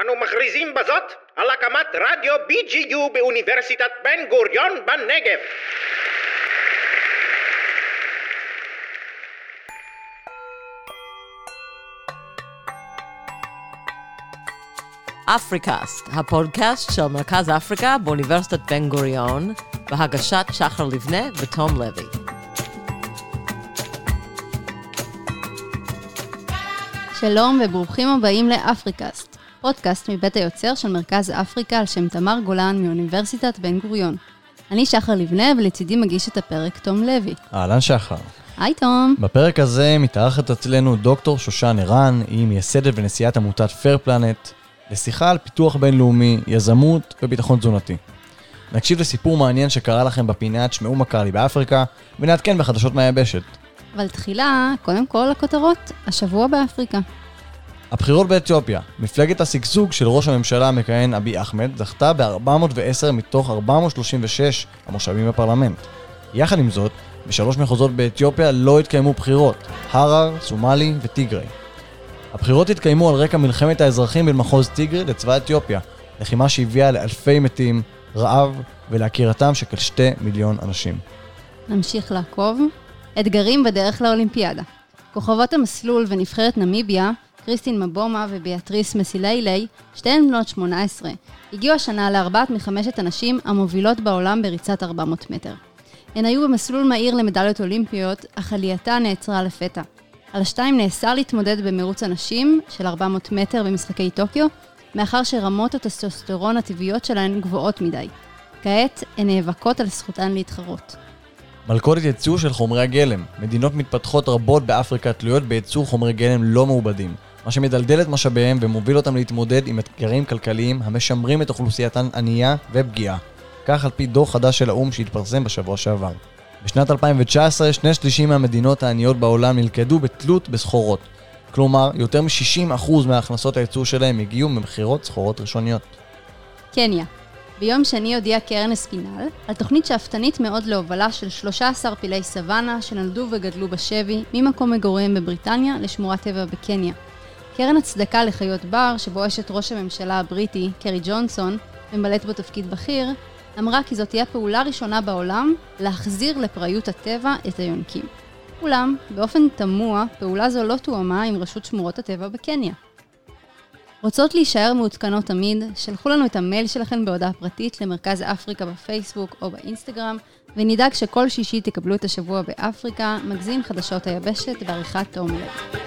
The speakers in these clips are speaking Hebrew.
אנו מכריזים בזאת על הקמת רדיו BGU באוניברסיטת בן גוריון בנגב. אפריקאסט, הפודקאסט של מרכז אפריקה באוניברסיטת בן גוריון, בהגשת שחר לבנה ותום לוי. שלום וברוכים הבאים לאפריקאסט, פודקאסט מבית היוצר של מרכז אפריקה על שם תמר גולן מאוניברסיטת בן גוריון. אני שחר לבנה ולצידי מגיש את הפרק תום לוי. אהלן שחר. היי תום. בפרק הזה מתארחת אצלנו דוקטור שושן ערן, היא מייסדת ונשיאת עמותת פייר פלנט, לשיחה על פיתוח בינלאומי, יזמות וביטחון תזונתי. נקשיב לסיפור מעניין שקרה לכם בפינת שמעו מה קרה לי באפריקה, ונעדכן בחדשות מהיבשת. אבל תחילה, קודם כל הכותרות, השבוע באפריקה. הבחירות באתיופיה, מפלגת השגשוג של ראש הממשלה המכהן אבי אחמד זכתה ב-410 מתוך 436 המושבים בפרלמנט. יחד עם זאת, בשלוש מחוזות באתיופיה לא התקיימו בחירות, הרר, סומלי וטיגרי. הבחירות התקיימו על רקע מלחמת האזרחים בין מחוז טיגרי לצבא אתיופיה, לחימה שהביאה לאלפי מתים, רעב ולעקירתם של כשתי מיליון אנשים. נמשיך לעקוב. אתגרים בדרך לאולימפיאדה. כוכבות המסלול ונבחרת נמיביה, קריסטין מבומה וביאטריס מסיליילי, שתיהן בנות 18, הגיעו השנה לארבעת מחמשת הנשים המובילות בעולם בריצת 400 מטר. הן היו במסלול מהיר למדליות אולימפיות, אך עלייתה נעצרה לפתע. על השתיים נאסר להתמודד במרוץ הנשים של 400 מטר במשחקי טוקיו, מאחר שרמות הטסטוסטרון הטבעיות שלהן גבוהות מדי. כעת הן נאבקות על זכותן להתחרות. מלכודת ייצוא של חומרי הגלם. מדינות מתפתחות רבות באפריקה תלויות בייצור חומרי גלם לא מעובדים, מה שמדלדל את משאביהם ומוביל אותם להתמודד עם אתגרים כלכליים המשמרים את אוכלוסייתן ענייה ופגיעה. כך על פי דוח חדש של האו"ם שהתפרסם בשבוע שעבר. בשנת 2019, שני שלישים מהמדינות העניות בעולם נלכדו בתלות בסחורות. כלומר, יותר מ-60% מהכנסות הייצור שלהם הגיעו ממכירות סחורות ראשוניות. קניה ביום שני הודיעה קרן אספינל על תוכנית שאפתנית מאוד להובלה של 13 פילי סוואנה שנולדו וגדלו בשבי ממקום מגוריהם בבריטניה לשמורת טבע בקניה. קרן הצדקה לחיות בר, שבו אשת ראש הממשלה הבריטי, קרי ג'ונסון, ממלאת בו תפקיד בכיר, אמרה כי זאת תהיה פעולה ראשונה בעולם להחזיר לפראיות הטבע את היונקים. אולם, באופן תמוה, פעולה זו לא תואמה עם רשות שמורות הטבע בקניה. רוצות להישאר מעודכנות תמיד? שלחו לנו את המייל שלכם בהודעה פרטית למרכז אפריקה בפייסבוק או באינסטגרם, ונדאג שכל שישי תקבלו את השבוע באפריקה, מגזין חדשות היבשת בעריכת תום לב.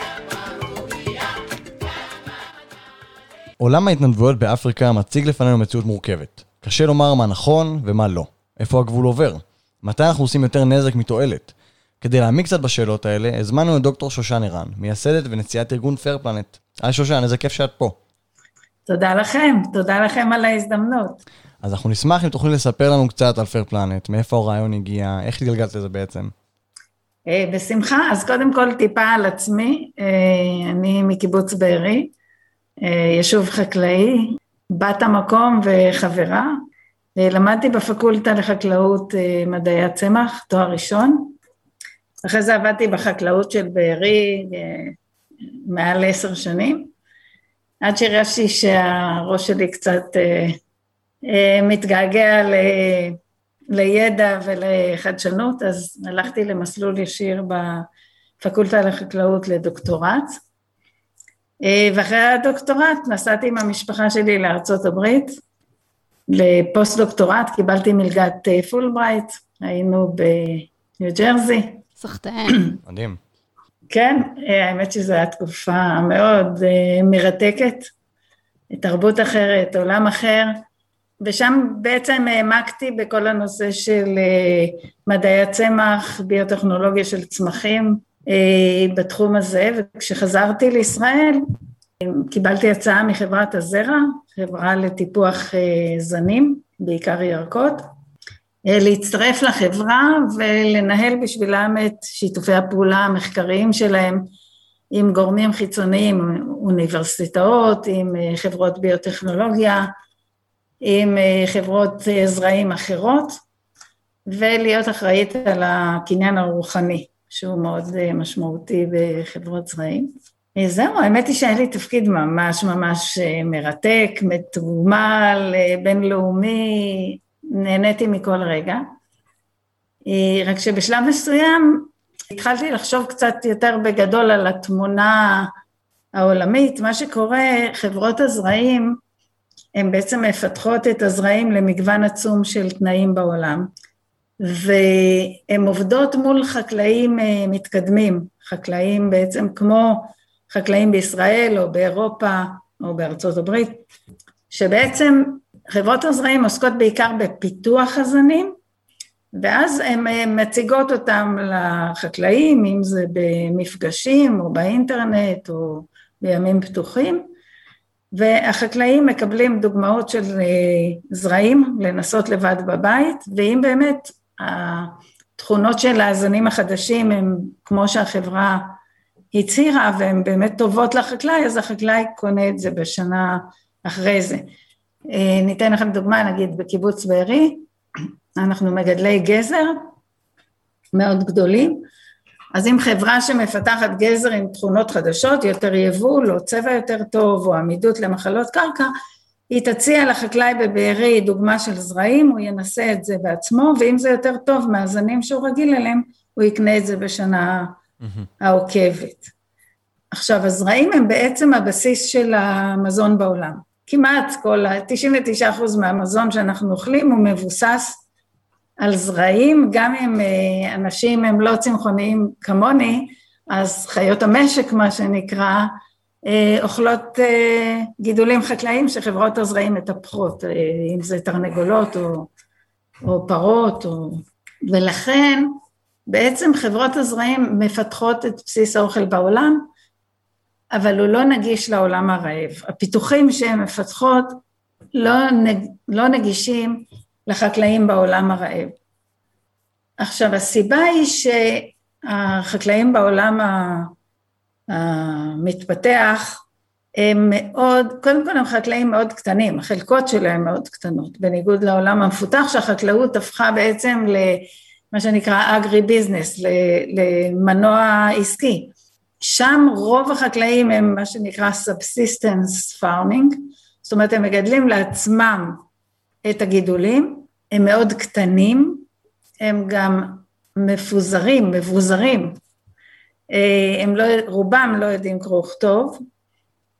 עולם ההתנדבויות באפריקה מציג לפנינו מציאות מורכבת. קשה לומר מה נכון ומה לא. איפה הגבול עובר? מתי אנחנו עושים יותר נזק מתועלת? כדי להעמיק קצת בשאלות האלה, הזמנו את דוקטור שושן ערן, מייסדת ונשיאת ארגון פייר פלנט. היי שושן, איזה כיף שאת פה. תודה לכם, תודה לכם על ההזדמנות. אז אנחנו נשמח אם תוכלי לספר לנו קצת על פייר פלנט, מאיפה הרעיון הגיע, איך התגלגלת לזה בעצם. אה, בשמחה, אז קודם כל טיפה על עצמי, אה, אני מקיבוץ בארי, יישוב חקלאי, בת המקום וחברה. למדתי בפקולטה לחקלאות מדעי הצמח, תואר ראשון. אחרי זה עבדתי בחקלאות של בארי מעל עשר שנים. עד שהרגשתי שהראש שלי קצת אה, אה, מתגעגע ל, לידע ולחדשנות, אז הלכתי למסלול ישיר בפקולטה לחקלאות לדוקטורט. אה, ואחרי הדוקטורט נסעתי עם המשפחה שלי לארצות הברית, לפוסט דוקטורט, קיבלתי מלגת אה, פולברייט, היינו בניו ג'רזי. סחטיין. מדהים. כן, אה, האמת שזו הייתה תקופה מאוד מרתקת, תרבות אחרת, עולם אחר, ושם בעצם העמקתי בכל הנושא של מדעי הצמח, ביוטכנולוגיה של צמחים בתחום הזה, וכשחזרתי לישראל קיבלתי הצעה מחברת הזרע, חברה לטיפוח זנים, בעיקר ירקות, אה, להצטרף לחברה ולנהל בשבילם את שיתופי הפעולה המחקריים שלהם עם גורמים חיצוניים, אוניברסיטאות, עם אה, חברות ביוטכנולוגיה, עם אה, חברות זרעים אחרות, ולהיות אחראית על הקניין הרוחני, שהוא מאוד משמעותי בחברות זרעים. אה, זהו, האמת היא שהיה לי תפקיד ממש ממש אה, מרתק, מתוגמל, אה, בינלאומי, נהניתי מכל רגע. רק שבשלב מסוים התחלתי לחשוב קצת יותר בגדול על התמונה העולמית. מה שקורה, חברות הזרעים, הן בעצם מפתחות את הזרעים למגוון עצום של תנאים בעולם, והן עובדות מול חקלאים מתקדמים, חקלאים בעצם כמו חקלאים בישראל או באירופה או בארצות הברית, שבעצם חברות הזרעים עוסקות בעיקר בפיתוח הזנים, ואז הן מציגות אותם לחקלאים, אם זה במפגשים או באינטרנט או בימים פתוחים, והחקלאים מקבלים דוגמאות של אה, זרעים לנסות לבד בבית, ואם באמת התכונות של הזנים החדשים הם כמו שהחברה הצהירה והן באמת טובות לחקלאי, אז החקלאי קונה את זה בשנה אחרי זה. אה, ניתן לכם דוגמה, נגיד בקיבוץ בארי, אנחנו מגדלי גזר מאוד גדולים, אז אם חברה שמפתחת גזר עם תכונות חדשות, יותר יבול או צבע יותר טוב או עמידות למחלות קרקע, היא תציע לחקלאי בבארי דוגמה של זרעים, הוא ינסה את זה בעצמו, ואם זה יותר טוב מהזנים שהוא רגיל אליהם, הוא יקנה את זה בשנה העוקבת. עכשיו, הזרעים הם בעצם הבסיס של המזון בעולם. כמעט כל, 99% מהמזון שאנחנו אוכלים הוא מבוסס על זרעים, גם אם אה, אנשים הם לא צמחוניים כמוני, אז חיות המשק, מה שנקרא, אוכלות אה, גידולים חקלאיים שחברות הזרעים מטפחות, אם זה תרנגולות או, או פרות, או... ולכן בעצם חברות הזרעים מפתחות את בסיס האוכל בעולם, אבל הוא לא נגיש לעולם הרעב. הפיתוחים שהן מפתחות לא, נג, לא נגישים לחקלאים בעולם הרעב. עכשיו הסיבה היא שהחקלאים בעולם המתפתח הם מאוד, קודם כל הם חקלאים מאוד קטנים, החלקות שלהם מאוד קטנות, בניגוד לעולם המפותח שהחקלאות הפכה בעצם ל... מה שנקרא אגרי ביזנס, למנוע עסקי. שם רוב החקלאים הם מה שנקרא subsistence farming, זאת אומרת הם מגדלים לעצמם את הגידולים, הם מאוד קטנים, הם גם מפוזרים, מבוזרים, הם לא, רובם לא יודעים קרוא וכתוב,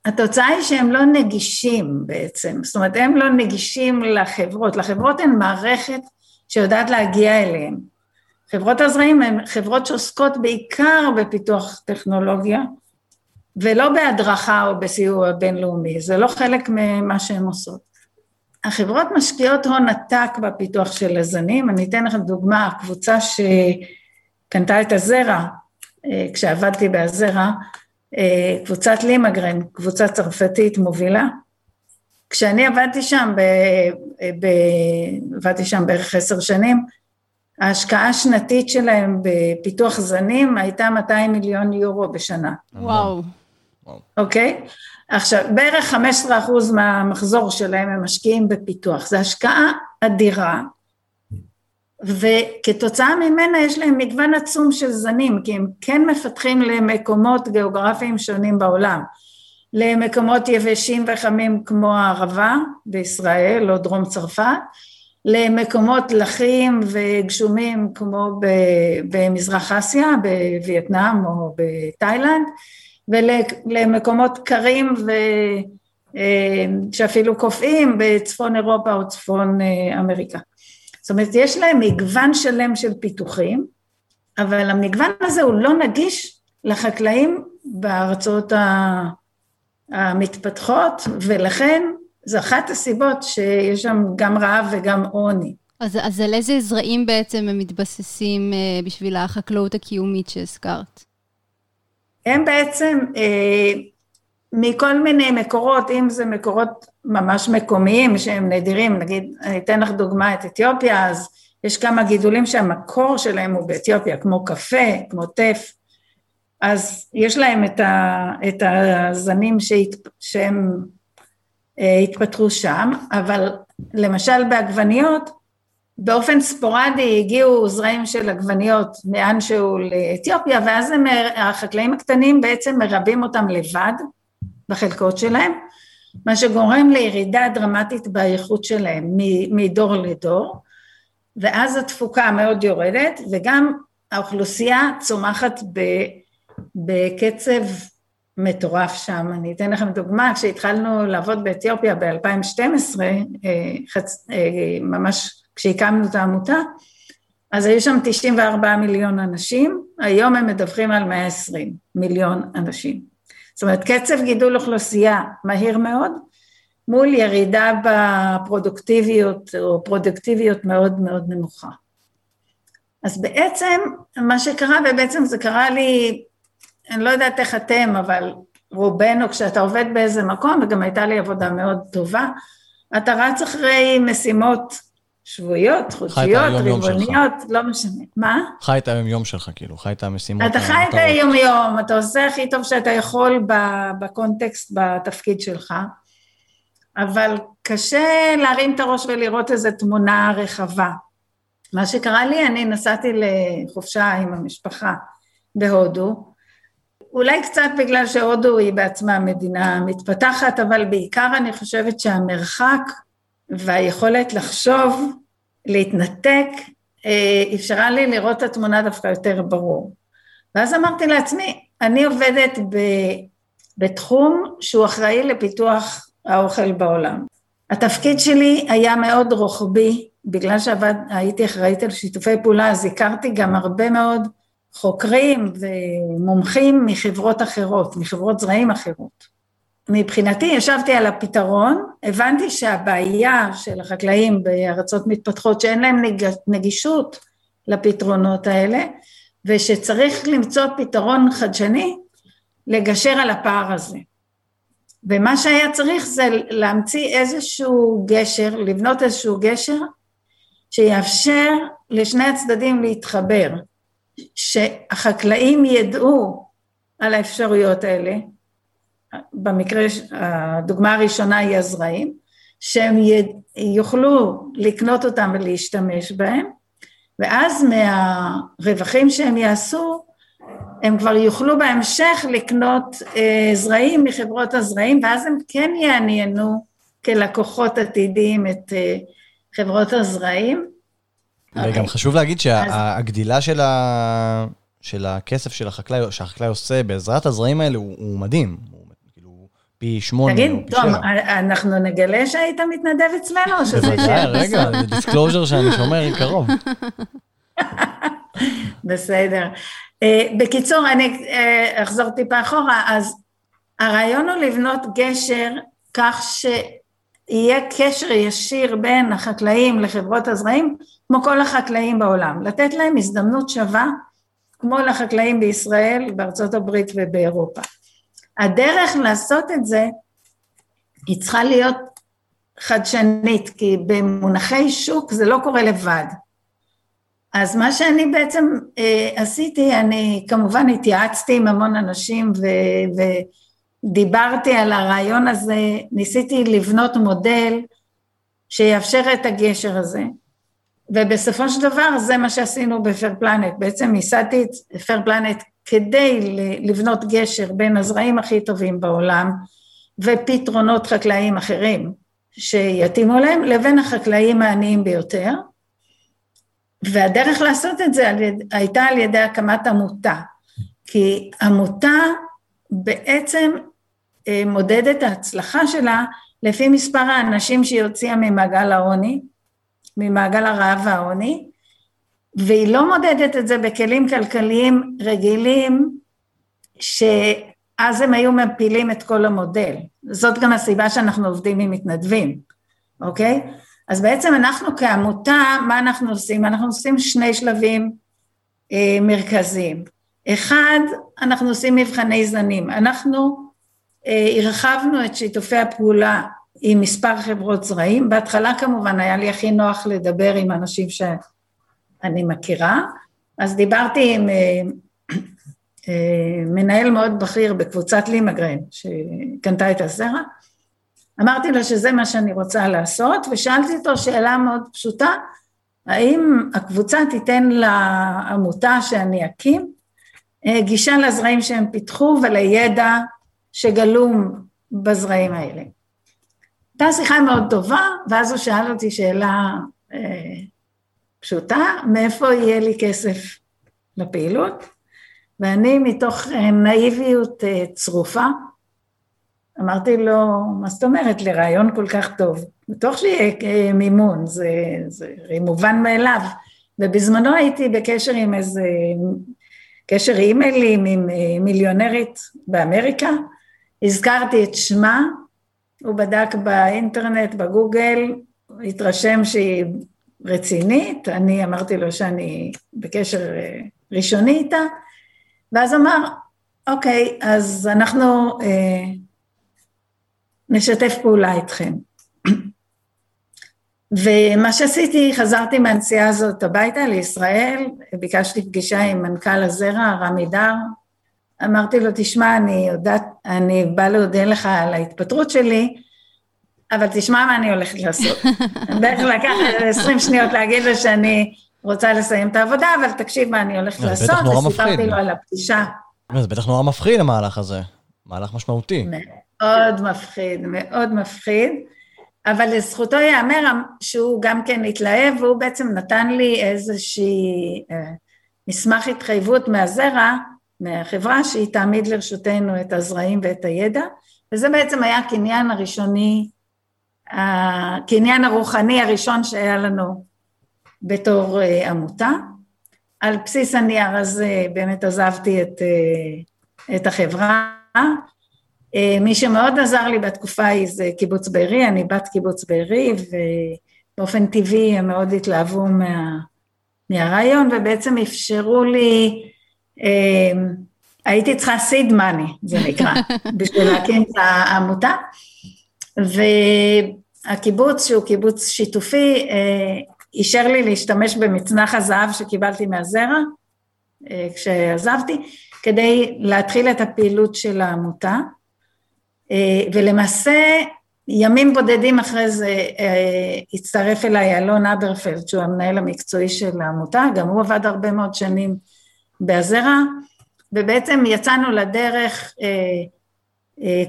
התוצאה היא שהם לא נגישים בעצם, זאת אומרת הם לא נגישים לחברות, לחברות הן מערכת שיודעת להגיע אליהם, חברות הזרעים הן חברות שעוסקות בעיקר בפיתוח טכנולוגיה, ולא בהדרכה או בסיוע בינלאומי, זה לא חלק ממה שהן עושות. החברות משקיעות הון עתק בפיתוח של הזנים, אני אתן לכם דוגמה, הקבוצה שקנתה את הזרע, אה, כשעבדתי בהזרע, אה, קבוצת לימגרן, קבוצה צרפתית מובילה, כשאני עבדתי שם, ב, ב, עבדתי שם בערך עשר שנים, ההשקעה השנתית שלהם בפיתוח זנים הייתה 200 מיליון יורו בשנה. וואו. אוקיי? Okay? עכשיו, בערך 15% מהמחזור שלהם הם משקיעים בפיתוח, זו השקעה אדירה, וכתוצאה ממנה יש להם מגוון עצום של זנים, כי הם כן מפתחים למקומות גיאוגרפיים שונים בעולם, למקומות יבשים וחמים כמו הערבה בישראל או דרום צרפת, למקומות לחים וגשומים כמו במזרח אסיה, בווייטנאם או בתאילנד, ולמקומות קרים ו... אה, שאפילו קופאים בצפון אירופה או צפון אה, אמריקה. זאת אומרת, יש להם מגוון שלם של פיתוחים, אבל המגוון הזה הוא לא נגיש לחקלאים בארצות המתפתחות, ולכן זו אחת הסיבות שיש שם גם רעב וגם עוני. אז, אז על איזה זרעים בעצם הם מתבססים אה, בשביל החקלאות הקיומית שהזכרת? הם בעצם אה, מכל מיני מקורות, אם זה מקורות ממש מקומיים שהם נדירים, נגיד, אני אתן לך דוגמה את אתיופיה, אז יש כמה גידולים שהמקור שלהם הוא באתיופיה, כמו קפה, כמו טף, אז יש להם את, ה, את הזנים שהת, שהם אה, התפתחו שם, אבל למשל בעגבניות, באופן ספורדי הגיעו זרעים של עגבניות מאנשהו לאתיופיה, ואז הם, החקלאים הקטנים בעצם מרבים אותם לבד בחלקות שלהם, מה שגורם לירידה דרמטית באיכות שלהם מדור לדור, ואז התפוקה מאוד יורדת, וגם האוכלוסייה צומחת בקצב מטורף שם. אני אתן לכם דוגמה, כשהתחלנו לעבוד באתיופיה ב-2012, אה, אה, ממש כשהקמנו את העמותה, אז היו שם 94 מיליון אנשים, היום הם מדווחים על 120 מיליון אנשים. זאת אומרת, קצב גידול אוכלוסייה מהיר מאוד, מול ירידה בפרודוקטיביות או פרודוקטיביות מאוד מאוד נמוכה. אז בעצם מה שקרה, ובעצם זה קרה לי, אני לא יודעת איך אתם, אבל רובנו, כשאתה עובד באיזה מקום, וגם הייתה לי עבודה מאוד טובה, אתה רץ אחרי משימות שבועיות, חודשיות, רבעוניות, לא משנה. מה? חי את היום-יום שלך, כאילו, חי את המשימות. אתה חי את היום-יום, אתה עושה הכי טוב שאתה יכול בקונטקסט, בתפקיד שלך, אבל קשה להרים את הראש ולראות איזו תמונה רחבה. מה שקרה לי, אני נסעתי לחופשה עם המשפחה בהודו, אולי קצת בגלל שהודו היא בעצמה מדינה מתפתחת, אבל בעיקר אני חושבת שהמרחק והיכולת לחשוב, להתנתק, אה, אפשרה לי לראות את התמונה דווקא יותר ברור. ואז אמרתי לעצמי, אני עובדת ב, בתחום שהוא אחראי לפיתוח האוכל בעולם. התפקיד שלי היה מאוד רוחבי, בגלל שהייתי אחראית על שיתופי פעולה, אז הכרתי גם הרבה מאוד חוקרים ומומחים מחברות אחרות, מחברות זרעים אחרות. מבחינתי ישבתי על הפתרון, הבנתי שהבעיה של החקלאים בארצות מתפתחות שאין להם נגישות לפתרונות האלה ושצריך למצוא פתרון חדשני לגשר על הפער הזה. ומה שהיה צריך זה להמציא איזשהו גשר, לבנות איזשהו גשר שיאפשר לשני הצדדים להתחבר, שהחקלאים ידעו על האפשרויות האלה, במקרה, הדוגמה הראשונה היא הזרעים, שהם יוכלו לקנות אותם ולהשתמש בהם, ואז מהרווחים שהם יעשו, הם כבר יוכלו בהמשך לקנות אה, זרעים מחברות הזרעים, ואז הם כן יעניינו כלקוחות עתידיים את אה, חברות הזרעים. וגם חשוב להגיד שהגדילה של, ה... של הכסף של החקלאי, שהחקלאי עושה בעזרת הזרעים האלה הוא, הוא מדהים. פי שמונה תגיד, תום, אנחנו נגלה שהיית מתנדב אצלנו או שזה... בוודאי, רגע, זה disclosure שאני שומר קרוב. בסדר. אה, בקיצור, אני אה, אחזור טיפה אחורה, אז הרעיון הוא לבנות גשר כך שיהיה קשר ישיר בין החקלאים לחברות הזרעים, כמו כל החקלאים בעולם, לתת להם הזדמנות שווה, כמו לחקלאים בישראל, בארצות הברית ובאירופה. הדרך לעשות את זה היא צריכה להיות חדשנית, כי במונחי שוק זה לא קורה לבד. אז מה שאני בעצם אה, עשיתי, אני כמובן התייעצתי עם המון אנשים ו, ודיברתי על הרעיון הזה, ניסיתי לבנות מודל שיאפשר את הגשר הזה. ובסופו של דבר זה מה שעשינו בפייר פלנט, בעצם ייסדתי את פייר פלנט כדי לבנות גשר בין הזרעים הכי טובים בעולם ופתרונות חקלאיים אחרים שיתאימו להם לבין החקלאים העניים ביותר. והדרך לעשות את זה הייתה על ידי הקמת עמותה כי עמותה בעצם אה, מודדת את ההצלחה שלה לפי מספר האנשים שהיא הוציאה ממעגל העוני, ממעגל הרעב והעוני, והיא לא מודדת את זה בכלים כלכליים רגילים, שאז הם היו מפילים את כל המודל. זאת גם הסיבה שאנחנו עובדים עם מתנדבים, אוקיי? אז בעצם אנחנו כעמותה, מה אנחנו עושים? אנחנו עושים שני שלבים אה, מרכזיים. אחד, אנחנו עושים מבחני זנים. אנחנו אה, הרחבנו את שיתופי הפעולה עם מספר חברות זרעים. בהתחלה כמובן היה לי הכי נוח לדבר עם אנשים ש... אני מכירה, אז דיברתי עם אה, אה, מנהל מאוד בכיר בקבוצת לימגרן, שקנתה את הזרע, אמרתי לו שזה מה שאני רוצה לעשות, ושאלתי אותו שאלה מאוד פשוטה, האם הקבוצה תיתן לעמותה שאני אקים אה, גישה לזרעים שהם פיתחו ולידע שגלום בזרעים האלה. הייתה שיחה מאוד טובה, ואז הוא שאל אותי שאלה פשוטה, מאיפה יהיה לי כסף לפעילות? ואני מתוך אה, נאיביות אה, צרופה, אמרתי לו, מה זאת אומרת, לרעיון כל כך טוב, בטוח שיהיה אה, מימון, זה, זה מובן מאליו. ובזמנו הייתי בקשר עם איזה, קשר אימיילים עם מיליונרית באמריקה, הזכרתי את שמה, הוא בדק באינטרנט, בגוגל, התרשם שהיא רצינית, אני אמרתי לו שאני בקשר ראשוני איתה, ואז אמר, אוקיי, אז אנחנו אה, נשתף פעולה איתכם. ומה שעשיתי, חזרתי מהנסיעה הזאת הביתה לישראל, ביקשתי פגישה עם מנכ"ל הזרע, רמי דר, אמרתי לו, תשמע, אני יודעת, אני באה להודיע לך על ההתפטרות שלי, אבל תשמע מה אני הולכת לעשות. בערך לקח 20 שניות להגיד לו שאני רוצה לסיים את העבודה, אבל תקשיב מה אני הולכת לעשות, וסיפרתי לו על הפגישה. זה בטח נורא מפחיד המהלך הזה, מהלך משמעותי. מאוד מפחיד, מאוד מפחיד, אבל לזכותו ייאמר שהוא גם כן התלהב, והוא בעצם נתן לי איזושהי אה, מסמך התחייבות מהזרע, מהחברה, שהיא תעמיד לרשותנו את הזרעים ואת הידע, וזה בעצם היה הקניין הראשוני, הקניין הרוחני הראשון שהיה לנו בתור אה, עמותה. על בסיס הנייר הזה באמת עזבתי את, אה, את החברה. אה, מי שמאוד עזר לי בתקופה ההיא זה קיבוץ בארי, אני בת קיבוץ בארי, ובאופן טבעי הם מאוד התלהבו מה, מהרעיון, ובעצם אפשרו לי, הייתי צריכה סיד מאני, זה נקרא, בשביל להקים את העמותה, והקיבוץ, שהוא קיבוץ שיתופי, אישר לי להשתמש במצנח הזהב שקיבלתי מהזרע אה, כשעזבתי, כדי להתחיל את הפעילות של העמותה, אה, ולמעשה ימים בודדים אחרי זה אה, הצטרף אליי אלון אברפלד, שהוא המנהל המקצועי של העמותה, גם הוא עבד הרבה מאוד שנים בהזרע, ובעצם יצאנו לדרך אה,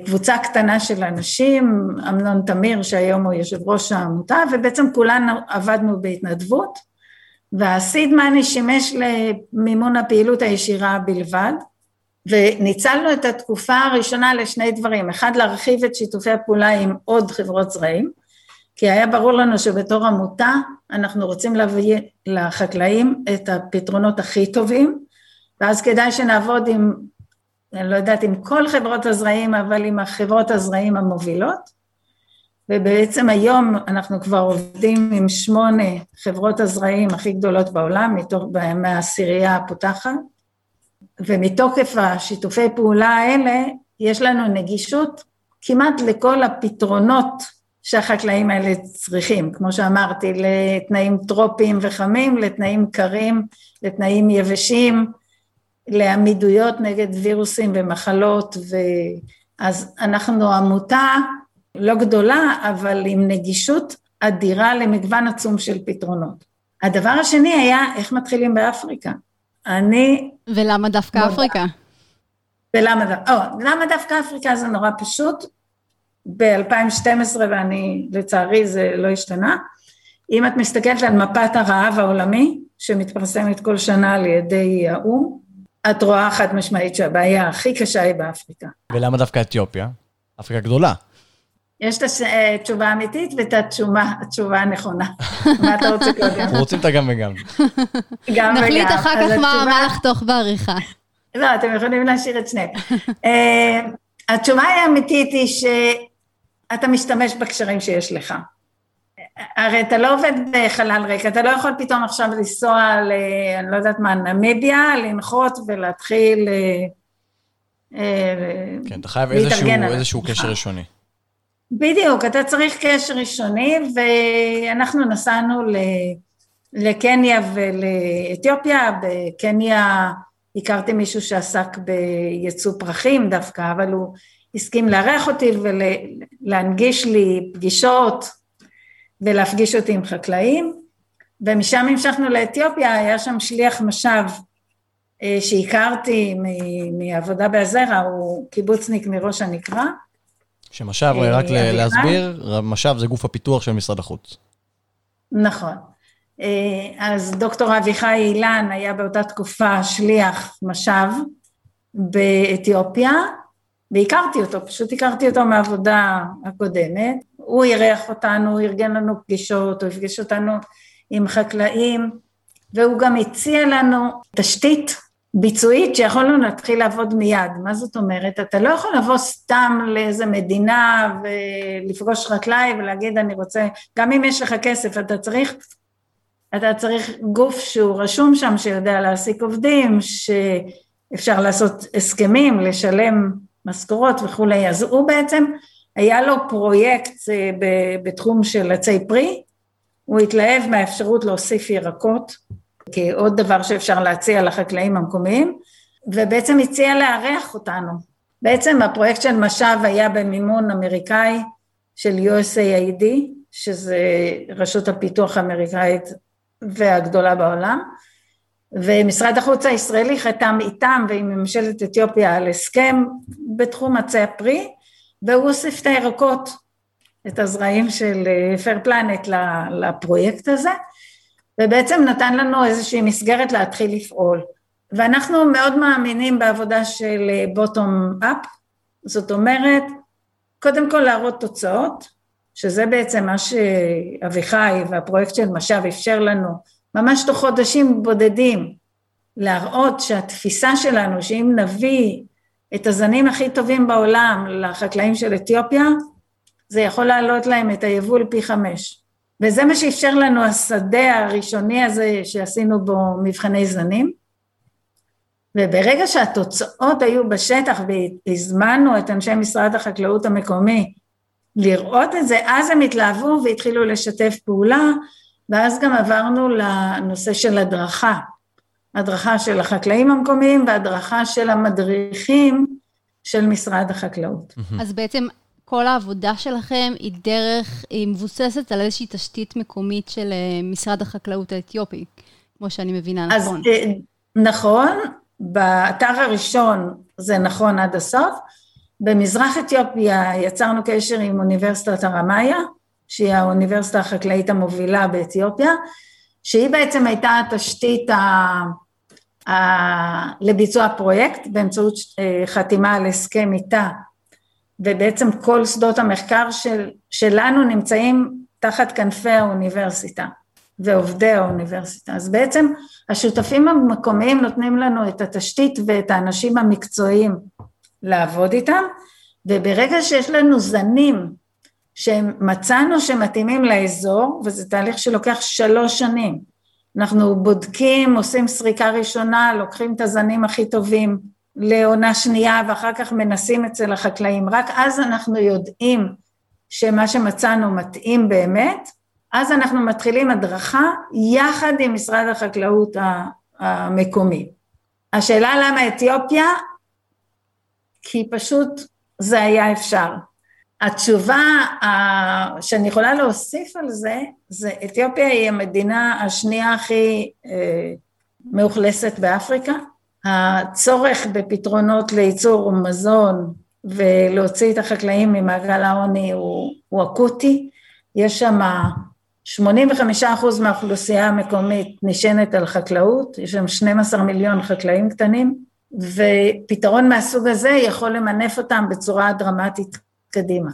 קבוצה קטנה של אנשים, אמנון תמיר שהיום הוא יושב ראש העמותה ובעצם כולנו עבדנו בהתנדבות והסיד מאני שימש למימון הפעילות הישירה בלבד וניצלנו את התקופה הראשונה לשני דברים, אחד להרחיב את שיתופי הפעולה עם עוד חברות זרעים כי היה ברור לנו שבתור עמותה אנחנו רוצים להביא לחקלאים את הפתרונות הכי טובים ואז כדאי שנעבוד עם אני לא יודעת אם כל חברות הזרעים, אבל עם החברות הזרעים המובילות. ובעצם היום אנחנו כבר עובדים עם שמונה חברות הזרעים הכי גדולות בעולם, מתוך, מהעשירייה הפותחת, ומתוקף השיתופי פעולה האלה, יש לנו נגישות כמעט לכל הפתרונות שהחקלאים האלה צריכים, כמו שאמרתי, לתנאים טרופיים וחמים, לתנאים קרים, לתנאים יבשים, לעמידויות נגד וירוסים ומחלות, ואז אנחנו עמותה לא גדולה, אבל עם נגישות אדירה למגוון עצום של פתרונות. הדבר השני היה איך מתחילים באפריקה. אני... ולמה דווקא לא אפריקה? ולמה דווקא, או, למה דווקא אפריקה זה נורא פשוט. ב-2012, ואני, לצערי זה לא השתנה. אם את מסתכלת על מפת הרעב העולמי, שמתפרסמת כל שנה על ידי האו"ם, את רואה חד משמעית שהבעיה הכי קשה היא באפריקה. ולמה דווקא אתיופיה? אפריקה גדולה. יש את התשובה האמיתית ואת התשובה, התשובה הנכונה. מה אתה רוצה קודם? אנחנו רוצים את הגם וגם. גם וגם. נחליט אחר כך מה לחתוך בעריכה. לא, אתם יכולים להשאיר את שניהם. אה, התשובה האמיתית היא שאתה משתמש בקשרים שיש לך. הרי אתה לא עובד בחלל ריק, אתה לא יכול פתאום עכשיו לנסוע ל... אני לא יודעת מה, נמיביה, לנחות ולהתחיל... אה, אה, כן, אתה חייב איזשהו, איזשהו קשר ראשוני. בדיוק, אתה צריך קשר ראשוני, ואנחנו נסענו לקניה ולאתיופיה, בקניה הכרתי מישהו שעסק בייצוא פרחים דווקא, אבל הוא הסכים לארח אותי ולהנגיש לי פגישות ולהפגיש אותי עם חקלאים, ומשם המשכנו לאתיופיה, היה שם שליח משאב אה, שהכרתי מעבודה בעזרה, הוא קיבוצניק מראש הנקרה. שמשאב, רק להסביר, משאב זה גוף הפיתוח של משרד החוץ. נכון. אז דוקטור אביחי אילן היה באותה תקופה שליח משאב באתיופיה, והכרתי אותו, פשוט הכרתי אותו מהעבודה הקודמת. הוא אירח אותנו, הוא ארגן לנו פגישות, הוא הפגיש אותנו עם חקלאים, והוא גם הציע לנו תשתית ביצועית שיכולנו להתחיל לעבוד מיד. מה זאת אומרת? אתה לא יכול לבוא סתם לאיזה מדינה ולפגוש חקלאי ולהגיד אני רוצה, גם אם יש לך כסף, אתה צריך, אתה צריך גוף שהוא רשום שם שיודע להעסיק עובדים, שאפשר לעשות הסכמים, לשלם משכורות וכולי. אז הוא בעצם, היה לו פרויקט אה, בתחום של עצי פרי, הוא התלהב מהאפשרות להוסיף ירקות כעוד דבר שאפשר להציע לחקלאים המקומיים, ובעצם הציע לארח אותנו. בעצם הפרויקט של משאב היה במימון אמריקאי של USAID, שזה רשות הפיתוח האמריקאית והגדולה בעולם, ומשרד החוץ הישראלי חתם איתם ועם ממשלת אתיופיה על הסכם בתחום עצי הפרי, והוא הוסיף את הירקות, את הזרעים של פייר פלנט לפרויקט הזה, ובעצם נתן לנו איזושהי מסגרת להתחיל לפעול. ואנחנו מאוד מאמינים בעבודה של בוטום אפ, זאת אומרת, קודם כל להראות תוצאות, שזה בעצם מה שאביחי והפרויקט של משאב אפשר לנו ממש תוך חודשים בודדים, להראות שהתפיסה שלנו, שאם נביא את הזנים הכי טובים בעולם לחקלאים של אתיופיה, זה יכול להעלות להם את היבול פי חמש. וזה מה שאפשר לנו השדה הראשוני הזה שעשינו בו מבחני זנים. וברגע שהתוצאות היו בשטח והזמנו את אנשי משרד החקלאות המקומי לראות את זה, אז הם התלהבו והתחילו לשתף פעולה, ואז גם עברנו לנושא של הדרכה, הדרכה של החקלאים המקומיים והדרכה של המדריכים של משרד החקלאות. אז בעצם כל העבודה שלכם היא דרך, היא מבוססת על איזושהי תשתית מקומית של אה, משרד החקלאות האתיופי, כמו שאני מבינה, אז, נכון? אז נכון, באתר הראשון זה נכון עד הסוף, במזרח אתיופיה יצרנו קשר עם אוניברסיטת הרמאיה, שהיא האוניברסיטה החקלאית המובילה באתיופיה, שהיא בעצם הייתה התשתית ה... ה... לביצוע הפרויקט באמצעות אה, חתימה על הסכם איתה, ובעצם כל שדות המחקר של... שלנו נמצאים תחת כנפי האוניברסיטה ועובדי האוניברסיטה. אז בעצם השותפים המקומיים נותנים לנו את התשתית ואת האנשים המקצועיים לעבוד איתם, וברגע שיש לנו זנים שמצאנו שמתאימים לאזור, וזה תהליך שלוקח שלוש שנים. אנחנו בודקים, עושים סריקה ראשונה, לוקחים את הזנים הכי טובים לעונה שנייה ואחר כך מנסים אצל החקלאים. רק אז אנחנו יודעים שמה שמצאנו מתאים באמת, אז אנחנו מתחילים הדרכה יחד עם משרד החקלאות המקומי. השאלה למה אתיופיה? כי פשוט זה היה אפשר. התשובה שאני יכולה להוסיף על זה, זה אתיופיה היא המדינה השנייה הכי אה, מאוכלסת באפריקה. הצורך בפתרונות לייצור מזון ולהוציא את החקלאים ממעגל העוני הוא, הוא אקוטי. יש שם 85 אחוז מהאוכלוסייה המקומית נשענת על חקלאות, יש שם 12 מיליון חקלאים קטנים, ופתרון מהסוג הזה יכול למנף אותם בצורה דרמטית קדימה.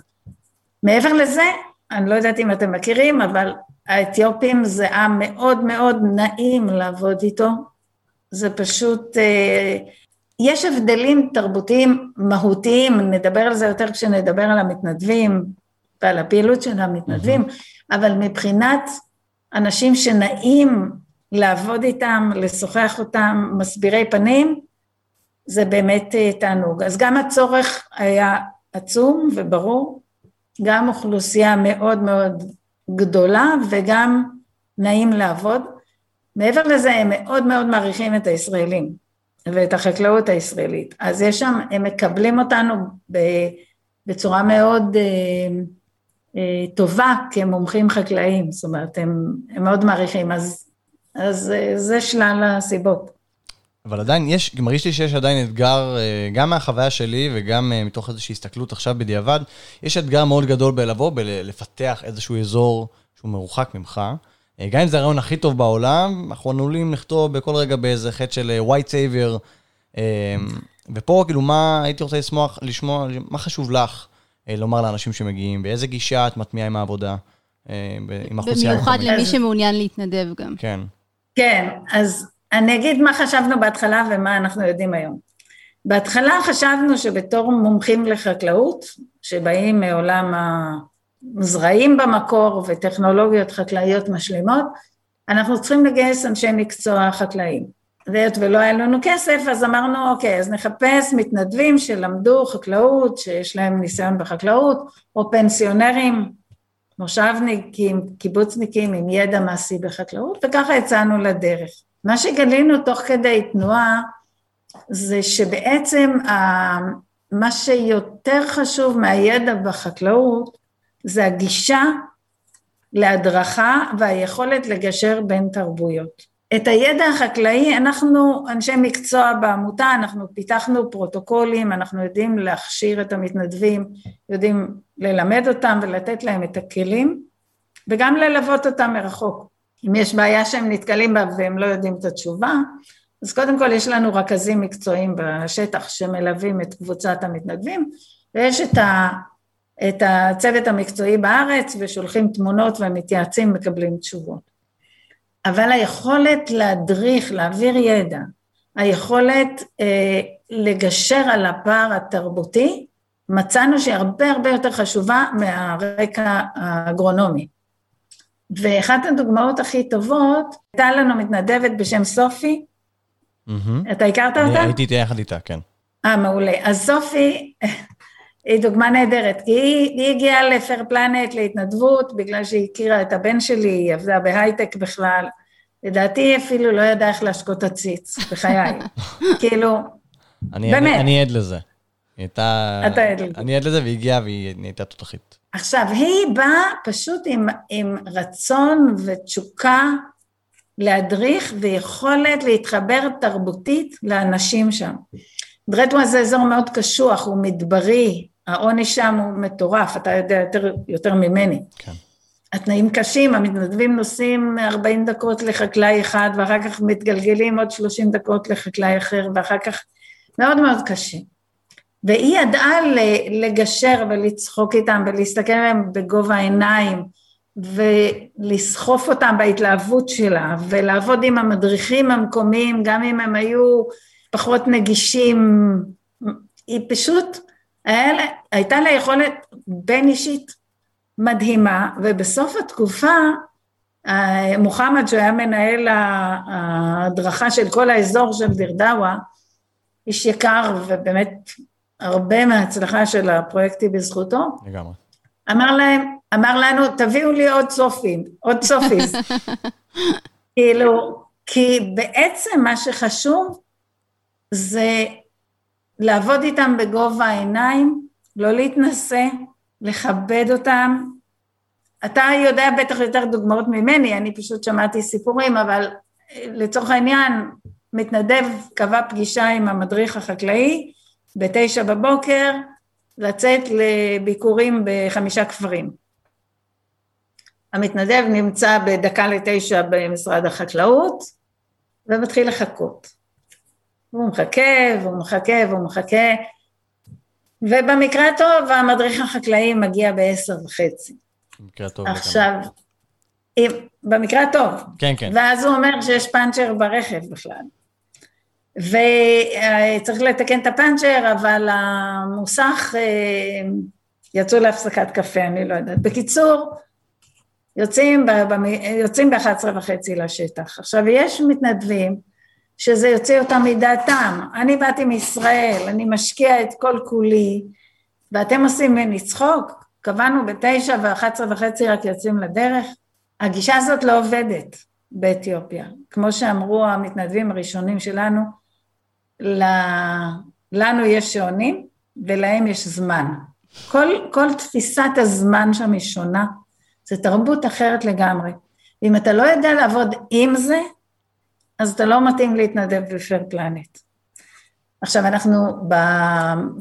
מעבר לזה, אני לא יודעת אם אתם מכירים, אבל האתיופים זה עם מאוד מאוד נעים לעבוד איתו, זה פשוט, אה, יש הבדלים תרבותיים מהותיים, נדבר על זה יותר כשנדבר על המתנדבים ועל הפעילות של המתנדבים. אבל מבחינת אנשים שנעים לעבוד איתם, לשוחח אותם, מסבירי פנים, זה באמת אה, תענוג. אז גם הצורך היה עצום וברור, גם אוכלוסייה מאוד מאוד גדולה וגם נעים לעבוד. מעבר לזה הם מאוד מאוד מעריכים את הישראלים ואת החקלאות הישראלית. אז יש שם, הם מקבלים אותנו בצורה מאוד אה, אה, טובה כמומחים חקלאיים, זאת אומרת, הם, הם מאוד מעריכים, אז, אז אה, זה שלל הסיבות. אבל עדיין יש, מרגיש לי שיש עדיין אתגר, אה, גם מהחוויה שלי וגם מתוך איזושהי הסתכלות עכשיו בדיעבד, יש אתגר מאוד גדול בלבוא, בלפתח איזשהו אזור שהוא מרוחק ממך. גם אם זה הרעיון הכי טוב בעולם, אנחנו עלולים לכתוב בכל רגע באיזה חטא של white savior. ופה, כאילו, מה הייתי רוצה לשמוח, לשמוע, מה חשוב לך אה, לומר לאנשים שמגיעים, באיזה גישה את מטמיעה עם העבודה, אה, עם האוכלוסייה. במיוחד למי שמעוניין להתנדב גם. כן. כן, אז אני אגיד מה חשבנו בהתחלה ומה אנחנו יודעים היום. בהתחלה חשבנו שבתור מומחים לחקלאות, שבאים מעולם הזרעים במקור וטכנולוגיות חקלאיות משלימות, אנחנו צריכים לגייס אנשי מקצוע חקלאיים. והיות ולא היה לנו כסף, אז אמרנו, אוקיי, אז נחפש מתנדבים שלמדו חקלאות, שיש להם ניסיון בחקלאות, או פנסיונרים, מושבניקים, קיבוצניקים עם ידע מעשי בחקלאות, וככה יצאנו לדרך. מה שגלינו תוך כדי תנועה, זה שבעצם מה שיותר חשוב מהידע בחקלאות, זה הגישה להדרכה והיכולת לגשר בין תרבויות. את הידע החקלאי, אנחנו אנשי מקצוע בעמותה, אנחנו פיתחנו פרוטוקולים, אנחנו יודעים להכשיר את המתנדבים, יודעים ללמד אותם ולתת להם את הכלים, וגם ללוות אותם מרחוק. אם יש בעיה שהם נתקלים בה והם לא יודעים את התשובה, אז קודם כל יש לנו רכזים מקצועיים בשטח שמלווים את קבוצת המתנדבים, ויש את, ה, את הצוות המקצועי בארץ ושולחים תמונות ומתייעצים, מקבלים תשובות. אבל היכולת להדריך, להעביר ידע, היכולת אה, לגשר על הפער התרבותי, מצאנו שהיא הרבה הרבה יותר חשובה מהרקע האגרונומי. ואחת הדוגמאות הכי טובות, הייתה לנו מתנדבת בשם סופי, mm-hmm. אתה הכרת אותה? הייתי יחד איתה, כן. אה, מעולה. אז סופי היא דוגמה נהדרת, כי היא, היא הגיעה לפר פלנט להתנדבות בגלל שהיא הכירה את הבן שלי, היא עבדה בהייטק בכלל. לדעתי היא אפילו לא ידעה איך להשקות עציץ, בחיי. כאילו, אני, באמת. אני, אני עד לזה. הייתה... אתה עד לזה. אני עד לזה והיא הגיעה והיא נהייתה תותחית. עכשיו, היא באה פשוט עם, עם רצון ותשוקה להדריך ויכולת להתחבר תרבותית לאנשים שם. דרדווה זה אזור מאוד קשוח, הוא מדברי, העוני שם הוא מטורף, אתה יודע יותר, יותר ממני. כן. התנאים קשים, המתנדבים נוסעים 40 דקות לחקלאי אחד ואחר כך מתגלגלים עוד 30 דקות לחקלאי אחר ואחר כך מאוד מאוד קשה. והיא ידעה לגשר ולצחוק איתם ולהסתכל עליהם בגובה העיניים ולסחוף אותם בהתלהבות שלה ולעבוד עם המדריכים המקומיים גם אם הם היו פחות נגישים, היא פשוט, היה, הייתה לה יכולת בין אישית מדהימה, ובסוף התקופה מוחמד שהיה מנהל ההדרכה של כל האזור של דירדאווה, איש יקר ובאמת הרבה מההצלחה של הפרויקט היא בזכותו. לגמרי. אמר להם, אמר לנו, תביאו לי עוד סופים, עוד סופיס. כאילו, כי בעצם מה שחשוב זה לעבוד איתם בגובה העיניים, לא להתנשא, לכבד אותם. אתה יודע בטח יותר דוגמאות ממני, אני פשוט שמעתי סיפורים, אבל לצורך העניין, מתנדב קבע פגישה עם המדריך החקלאי בתשע בבוקר, לצאת לביקורים בחמישה כפרים. המתנדב נמצא בדקה לתשע במשרד החקלאות ומתחיל לחכות. והוא מחכה, והוא מחכה, והוא מחכה, ובמקרה הטוב המדריך החקלאי מגיע בעשר וחצי. במקרה הטוב. עכשיו, אם, במקרה הטוב. כן, כן. ואז הוא אומר שיש פאנצ'ר ברכב בכלל. וצריך לתקן את הפאנצ'ר, אבל המוסך אה, יצאו להפסקת קפה, אני לא יודעת. בקיצור, יוצאים, יוצאים ב-11 וחצי לשטח. עכשיו, יש מתנדבים שזה יוציא אותם מדעתם. אני באתי מישראל, אני משקיע את כל כולי, ואתם עושים ממני צחוק? קבענו בתשע ואחת עשרה וחצי רק יוצאים לדרך? הגישה הזאת לא עובדת באתיופיה. כמו שאמרו המתנדבים הראשונים שלנו, לנו יש שעונים ולהם יש זמן. כל, כל תפיסת הזמן שם היא שונה, זו תרבות אחרת לגמרי. אם אתה לא יודע לעבוד עם זה, אז אתה לא מתאים להתנדב בפייר פלנט. עכשיו אנחנו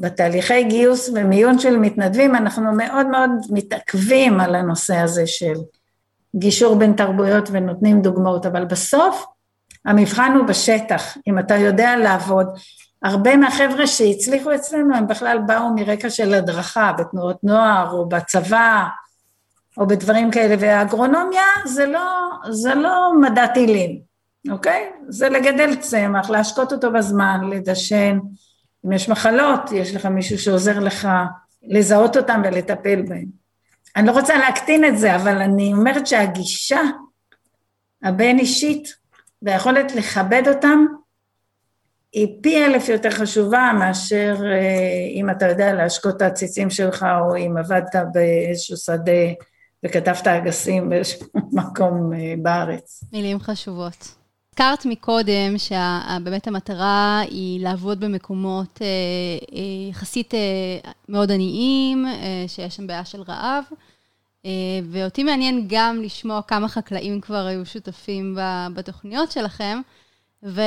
בתהליכי גיוס ומיון של מתנדבים, אנחנו מאוד מאוד מתעכבים על הנושא הזה של גישור בין תרבויות ונותנים דוגמאות, אבל בסוף המבחן הוא בשטח, אם אתה יודע לעבוד. הרבה מהחבר'ה שהצליחו אצלנו הם בכלל באו מרקע של הדרכה בתנועות נוער או בצבא או בדברים כאלה, והאגרונומיה זה לא, זה לא מדע טילים, אוקיי? זה לגדל צמח, להשקות אותו בזמן, לדשן, אם יש מחלות, יש לך מישהו שעוזר לך לזהות אותם ולטפל בהם. אני לא רוצה להקטין את זה, אבל אני אומרת שהגישה הבין אישית והיכולת לכבד אותם היא פי אלף יותר חשובה מאשר אה, אם אתה יודע להשקות את העציצים שלך או אם עבדת באיזשהו שדה וכתבת אגסים באיזשהו מקום אה, בארץ. מילים חשובות. הזכרת מקודם שבאמת המטרה היא לעבוד במקומות אה, יחסית מאוד עניים, שיש שם בעיה של רעב. ואותי מעניין גם לשמוע כמה חקלאים כבר היו שותפים בתוכניות שלכם. ו-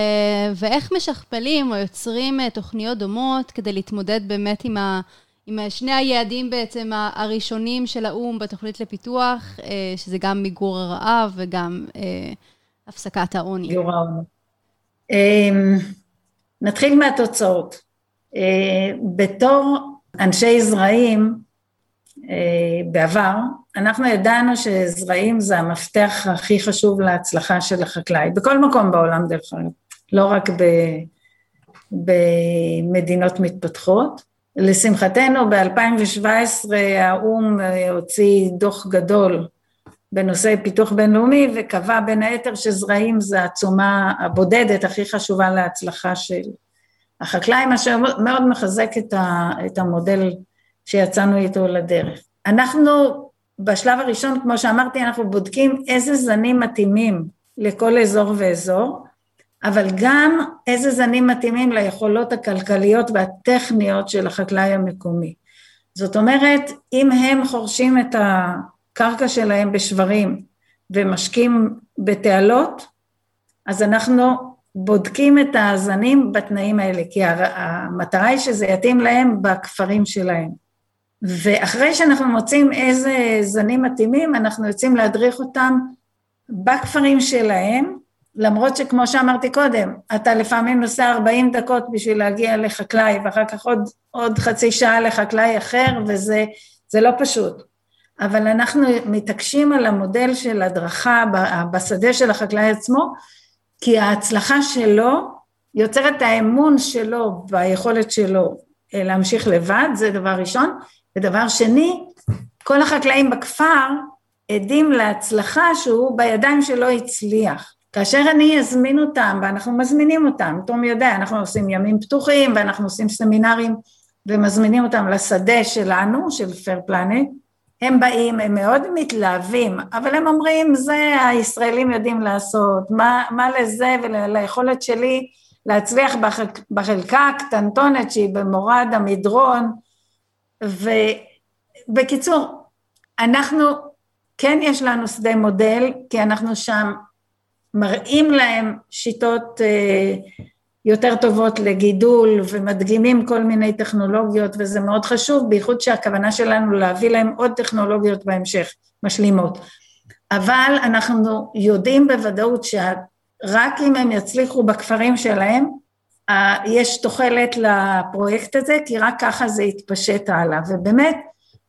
ואיך משכפלים או יוצרים אה, תוכניות דומות כדי להתמודד באמת עם, ה- עם שני היעדים בעצם הראשונים של האו"ם בתוכנית לפיתוח, אה, שזה גם מיגור הרעב וגם אה, הפסקת העוני. אמ, נתחיל מהתוצאות. בתור אנשי זרעים, בעבר, אנחנו ידענו שזרעים זה המפתח הכי חשוב להצלחה של החקלאי, בכל מקום בעולם דרך אגב, לא רק ב, במדינות מתפתחות. לשמחתנו ב-2017 האו"ם הוציא דוח גדול בנושא פיתוח בינלאומי וקבע בין היתר שזרעים זה התשומה הבודדת הכי חשובה להצלחה של החקלאי, מה שמאוד מחזק את המודל שיצאנו איתו לדרך. אנחנו בשלב הראשון, כמו שאמרתי, אנחנו בודקים איזה זנים מתאימים לכל אזור ואזור, אבל גם איזה זנים מתאימים ליכולות הכלכליות והטכניות של החקלאי המקומי. זאת אומרת, אם הם חורשים את הקרקע שלהם בשברים ומשקים בתעלות, אז אנחנו בודקים את הזנים בתנאים האלה, כי המטרה היא שזה יתאים להם בכפרים שלהם. ואחרי שאנחנו מוצאים איזה זנים מתאימים, אנחנו יוצאים להדריך אותם בכפרים שלהם, למרות שכמו שאמרתי קודם, אתה לפעמים נוסע 40 דקות בשביל להגיע לחקלאי, ואחר כך עוד, עוד חצי שעה לחקלאי אחר, וזה לא פשוט. אבל אנחנו מתעקשים על המודל של הדרכה בשדה של החקלאי עצמו, כי ההצלחה שלו יוצרת האמון שלו ביכולת שלו להמשיך לבד, זה דבר ראשון, ודבר שני, כל החקלאים בכפר עדים להצלחה שהוא בידיים שלו הצליח. כאשר אני אזמין אותם, ואנחנו מזמינים אותם, תום יודע, אנחנו עושים ימים פתוחים ואנחנו עושים סמינרים ומזמינים אותם לשדה שלנו, של פייר פלנט, הם באים, הם מאוד מתלהבים, אבל הם אומרים, זה הישראלים יודעים לעשות, מה, מה לזה וליכולת שלי להצליח בחלק, בחלקה הקטנטונת שהיא במורד המדרון, ובקיצור, אנחנו, כן יש לנו שדה מודל, כי אנחנו שם מראים להם שיטות אה, יותר טובות לגידול ומדגימים כל מיני טכנולוגיות וזה מאוד חשוב, בייחוד שהכוונה שלנו להביא להם עוד טכנולוגיות בהמשך, משלימות. אבל אנחנו יודעים בוודאות שרק אם הם יצליחו בכפרים שלהם, יש תוחלת לפרויקט הזה, כי רק ככה זה יתפשט הלאה. ובאמת,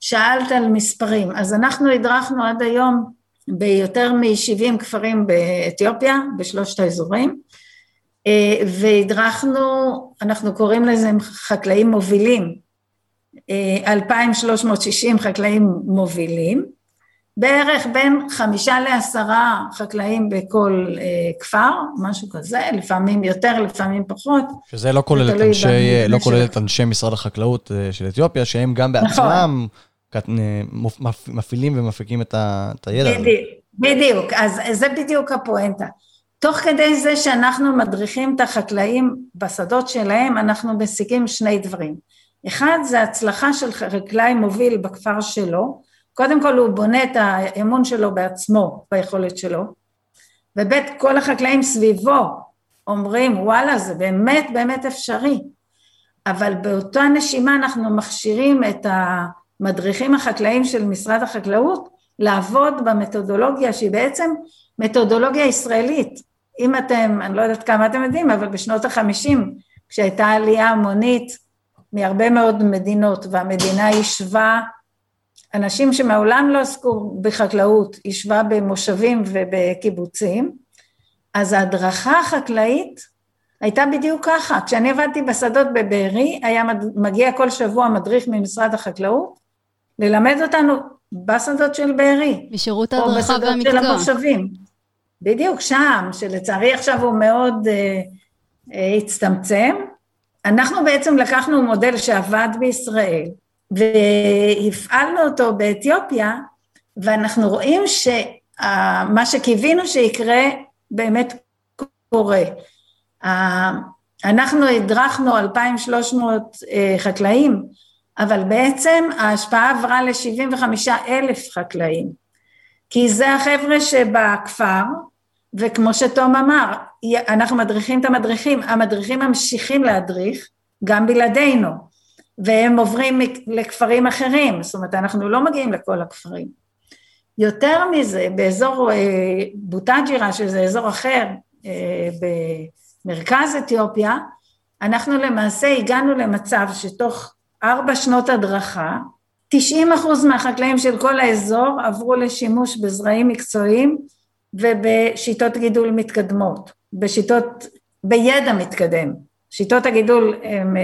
שאלת על מספרים. אז אנחנו הדרכנו עד היום ביותר מ-70 כפרים באתיופיה, בשלושת האזורים, אה, והדרכנו, אנחנו קוראים לזה חקלאים מובילים, 2,360 אה, חקלאים מובילים, בערך בין חמישה לעשרה חקלאים בכל אה, כפר, משהו כזה, לפעמים יותר, לפעמים פחות. שזה לא כולל את אנשי, לא כולל את אנשי משרד החקלאות אה, של אתיופיה, שהם גם נכון. בעצמם נכון. מפעילים ומפיקים את הידע הזה. בדיוק, אז זה בדיוק הפואנטה. תוך כדי זה שאנחנו מדריכים את החקלאים בשדות שלהם, אנחנו משיגים שני דברים. אחד זה הצלחה של חקלאי מוביל בכפר שלו, קודם כל הוא בונה את האמון שלו בעצמו, ביכולת שלו, וב' כל החקלאים סביבו אומרים וואלה זה באמת באמת אפשרי, אבל באותה נשימה אנחנו מכשירים את המדריכים החקלאים של משרד החקלאות לעבוד במתודולוגיה שהיא בעצם מתודולוגיה ישראלית. אם אתם, אני לא יודעת כמה אתם יודעים, אבל בשנות החמישים כשהייתה עלייה המונית מהרבה מאוד מדינות והמדינה ישבה, אנשים שמעולם לא עסקו בחקלאות, ישבה במושבים ובקיבוצים, אז ההדרכה החקלאית הייתה בדיוק ככה, כשאני עבדתי בשדות בבארי היה מגיע כל שבוע מדריך ממשרד החקלאות ללמד אותנו בשדות של בארי. משירות ההדרכה והמקצוע. או בשדות של המושבים. בדיוק שם, שלצערי עכשיו הוא מאוד אה, אה, הצטמצם. אנחנו בעצם לקחנו מודל שעבד בישראל והפעלנו אותו באתיופיה ואנחנו רואים שמה שקיווינו שיקרה באמת קורה. אנחנו הדרכנו 2,300 אה, חקלאים, אבל בעצם ההשפעה עברה ל-75 אלף חקלאים, כי זה החבר'ה שבכפר, וכמו שתום אמר, אנחנו מדריכים את המדריכים, המדריכים ממשיכים להדריך גם בלעדינו, והם עוברים לכפרים אחרים, זאת אומרת אנחנו לא מגיעים לכל הכפרים. יותר מזה, באזור אה, בוטג'ירה, שזה אזור אחר אה, במרכז אתיופיה, אנחנו למעשה הגענו למצב שתוך ארבע שנות הדרכה, 90 אחוז מהחקלאים של כל האזור עברו לשימוש בזרעים מקצועיים ובשיטות גידול מתקדמות, בשיטות, בידע מתקדם. שיטות הגידול הן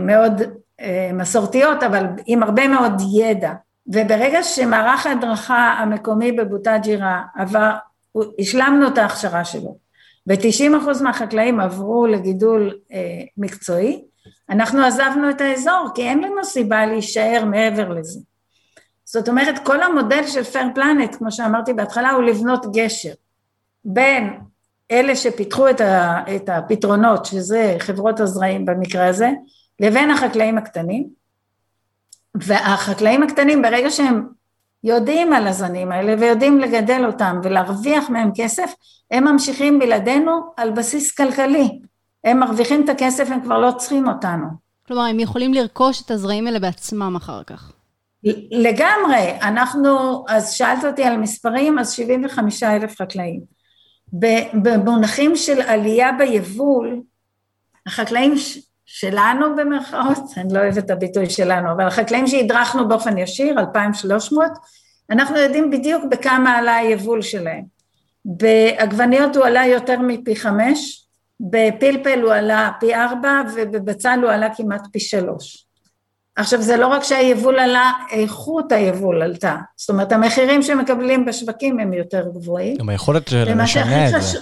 מאוד אה, מסורתיות, אבל עם הרבה מאוד ידע. וברגע שמערך ההדרכה המקומי בבוטג'ירה עבר, השלמנו את ההכשרה שלו, ו-90% מהחקלאים עברו לגידול אה, מקצועי, אנחנו עזבנו את האזור, כי אין לנו סיבה להישאר מעבר לזה. זאת אומרת, כל המודל של פייר פלנט, כמו שאמרתי בהתחלה, הוא לבנות גשר בין אלה שפיתחו את, ה, את הפתרונות, שזה חברות הזרעים במקרה הזה, לבין החקלאים הקטנים, והחקלאים הקטנים ברגע שהם יודעים על הזנים האלה ויודעים לגדל אותם ולהרוויח מהם כסף, הם ממשיכים בלעדינו על בסיס כלכלי. הם מרוויחים את הכסף, הם כבר לא צריכים אותנו. כלומר, הם יכולים לרכוש את הזרעים האלה בעצמם אחר כך. לגמרי, אנחנו, אז שאלת אותי על מספרים, אז 75 אלף חקלאים. במונחים של עלייה ביבול, החקלאים שלנו במרכאות, אני לא אוהבת את הביטוי שלנו, אבל החקלאים שהדרכנו באופן ישיר, 2,300, אנחנו יודעים בדיוק בכמה עלה היבול שלהם. בעגבניות הוא עלה יותר מפי חמש, בפלפל הוא עלה פי ארבע ובבצל הוא עלה כמעט פי שלוש. עכשיו זה לא רק שהיבול עלה, איכות היבול עלתה, זאת אומרת המחירים שמקבלים בשווקים הם יותר גבוהים. גם היכולת של לשנע את זה,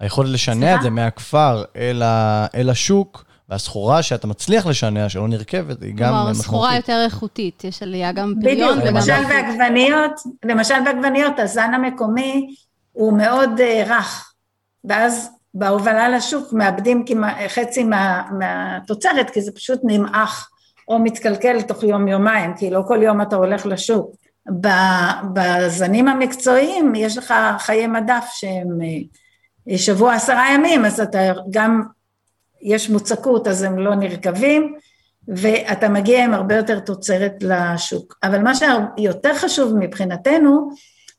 היכולת לשנע את זה מהכפר אל, ה, אל השוק, והסחורה שאתה מצליח לשנע, שלא נרכבת, היא גם משמעותית. כלומר, סחורה יותר איכותית, יש עלייה גם פריון. בדיוק, למשל בעגבניות, למשל בעגבניות, הזן המקומי הוא מאוד uh, רך, ואז בהובלה לשוק מאבדים כמעט חצי מה, מהתוצרת, כי זה פשוט נמעך או מתקלקל תוך יום-יומיים, כי לא כל יום אתה הולך לשוק. בזנים המקצועיים יש לך חיי מדף שהם אה, שבוע עשרה ימים, אז אתה גם יש מוצקות אז הם לא נרקבים ואתה מגיע עם הרבה יותר תוצרת לשוק. אבל מה שיותר חשוב מבחינתנו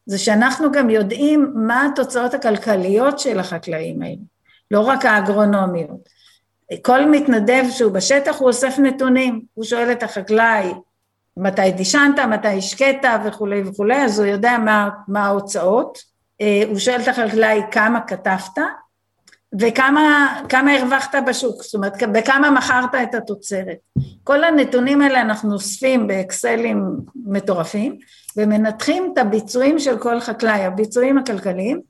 זה שאנחנו גם יודעים מה התוצאות הכלכליות של החקלאים האלה, לא רק האגרונומיות. כל מתנדב שהוא בשטח הוא אוסף נתונים, הוא שואל את החקלאי מתי דישנת, מתי השקית וכולי וכולי, אז הוא יודע מה, מה ההוצאות, אה, הוא שואל את החקלאי כמה כתבת, וכמה הרווחת בשוק, זאת אומרת בכמה מכרת את התוצרת. כל הנתונים האלה אנחנו אוספים באקסלים מטורפים ומנתחים את הביצועים של כל חקלאי, הביצועים הכלכליים,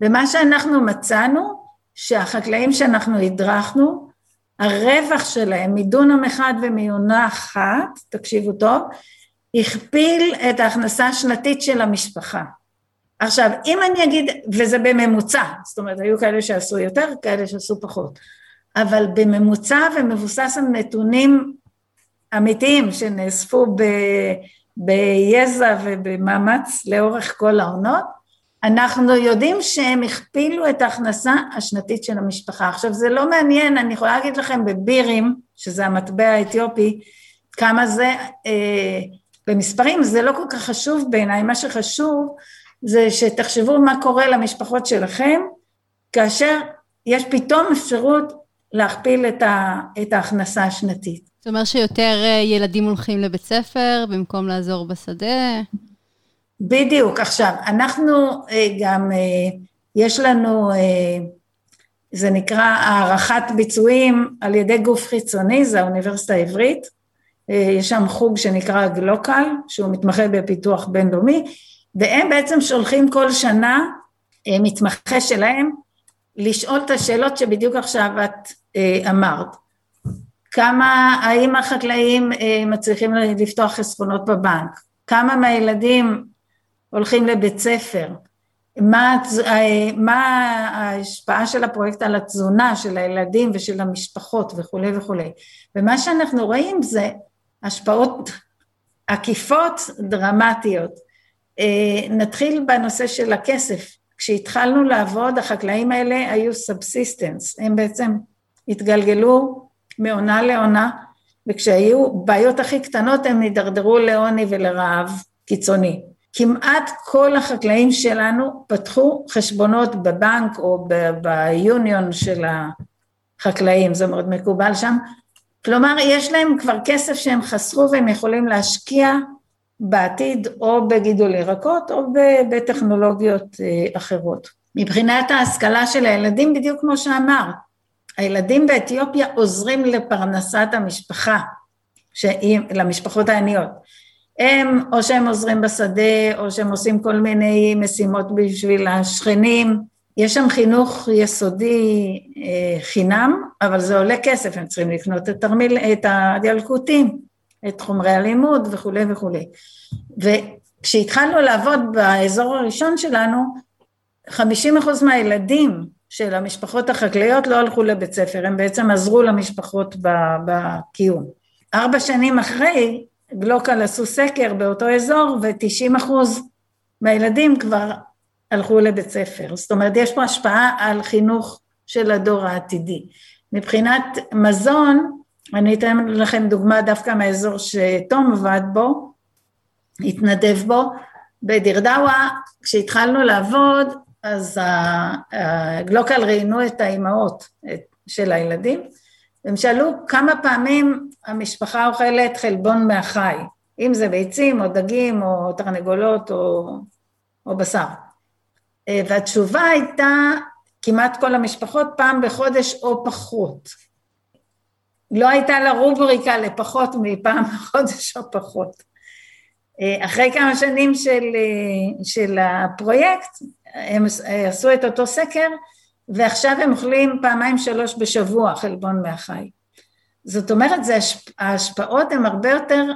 ומה שאנחנו מצאנו שהחקלאים שאנחנו הדרכנו, הרווח שלהם מדונם אחד ומיונה אחת, תקשיבו טוב, הכפיל את ההכנסה השנתית של המשפחה. עכשיו, אם אני אגיד, וזה בממוצע, זאת אומרת, היו כאלה שעשו יותר, כאלה שעשו פחות, אבל בממוצע ומבוסס על נתונים אמיתיים שנאספו ב, ביזע ובמאמץ לאורך כל העונות, אנחנו יודעים שהם הכפילו את ההכנסה השנתית של המשפחה. עכשיו זה לא מעניין, אני יכולה להגיד לכם בבירים, שזה המטבע האתיופי, כמה זה אה, במספרים, זה לא כל כך חשוב בעיניי, מה שחשוב זה שתחשבו מה קורה למשפחות שלכם, כאשר יש פתאום אפשרות להכפיל את, ה, את ההכנסה השנתית. זאת אומרת שיותר אה, ילדים הולכים לבית ספר במקום לעזור בשדה? בדיוק. עכשיו, אנחנו אה, גם, אה, יש לנו, זה נקרא הערכת ביצועים על ידי גוף חיצוני, זה האוניברסיטה העברית. יש שם חוג שנקרא גלוקל, שהוא מתמחה בפיתוח בינלאומי, והם בעצם שולחים כל שנה מתמחה שלהם לשאול את השאלות שבדיוק עכשיו את אמרת. כמה, האם החקלאים אה, מצליחים לפתוח חסכונות בבנק, כמה מהילדים הולכים לבית ספר, מה, אה, מה ההשפעה של הפרויקט על התזונה של הילדים ושל המשפחות וכולי וכולי. ומה שאנחנו רואים זה השפעות עקיפות דרמטיות. אה, נתחיל בנושא של הכסף. כשהתחלנו לעבוד החקלאים האלה היו subsistence, הם בעצם התגלגלו מעונה לעונה, וכשהיו בעיות הכי קטנות הם הידרדרו לעוני ולרעב קיצוני. כמעט כל החקלאים שלנו פתחו חשבונות בבנק או ביוניון של החקלאים, זה מאוד מקובל שם. כלומר, יש להם כבר כסף שהם חסכו והם יכולים להשקיע בעתיד או בגידול ירקות או בטכנולוגיות אה, אחרות. מבחינת ההשכלה של הילדים, בדיוק כמו שאמרת, הילדים באתיופיה עוזרים לפרנסת המשפחה, שהיא, למשפחות העניות. הם, או שהם עוזרים בשדה, או שהם עושים כל מיני משימות בשביל השכנים. יש שם חינוך יסודי אה, חינם, אבל זה עולה כסף, הם צריכים לקנות את, את הילקוטים, את חומרי הלימוד וכולי וכולי. וכשהתחלנו לעבוד באזור הראשון שלנו, 50 אחוז מהילדים של המשפחות החקלאיות לא הלכו לבית ספר, הם בעצם עזרו למשפחות בקיום. ארבע שנים אחרי, גלוקל עשו סקר באותו אזור ו-90 אחוז מהילדים כבר הלכו לבית ספר. זאת אומרת, יש פה השפעה על חינוך של הדור העתידי. מבחינת מזון, אני אתן לכם דוגמה דווקא מהאזור שתום עבד בו, התנדב בו, בדירדאווה, כשהתחלנו לעבוד, אז הגלוקל ראיינו את האימהות של הילדים, הם שאלו כמה פעמים המשפחה אוכלת חלבון מהחי, אם זה ביצים או דגים או תרנגולות או, או בשר. והתשובה הייתה כמעט כל המשפחות פעם בחודש או פחות. לא הייתה לה רובריקה לפחות מפעם בחודש או פחות. אחרי כמה שנים של, של הפרויקט, הם עשו את אותו סקר, ועכשיו הם אוכלים פעמיים שלוש בשבוע חלבון מהחי. זאת אומרת, זה, ההשפעות הן הרבה יותר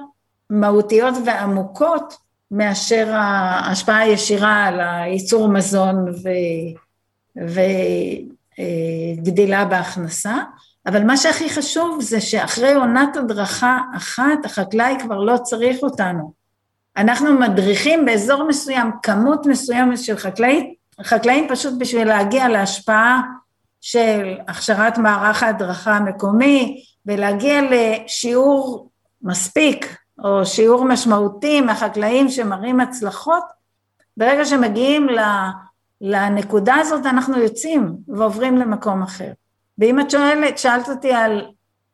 מהותיות ועמוקות מאשר ההשפעה הישירה על הייצור מזון ו, וגדילה בהכנסה, אבל מה שהכי חשוב זה שאחרי עונת הדרכה אחת, החקלאי כבר לא צריך אותנו. אנחנו מדריכים באזור מסוים כמות מסוימת של חקלאים, חקלאים פשוט בשביל להגיע להשפעה של הכשרת מערך ההדרכה המקומי ולהגיע לשיעור מספיק או שיעור משמעותי מהחקלאים שמראים הצלחות, ברגע שמגיעים לנקודה הזאת אנחנו יוצאים ועוברים למקום אחר. ואם את שואלת, שאלת אותי על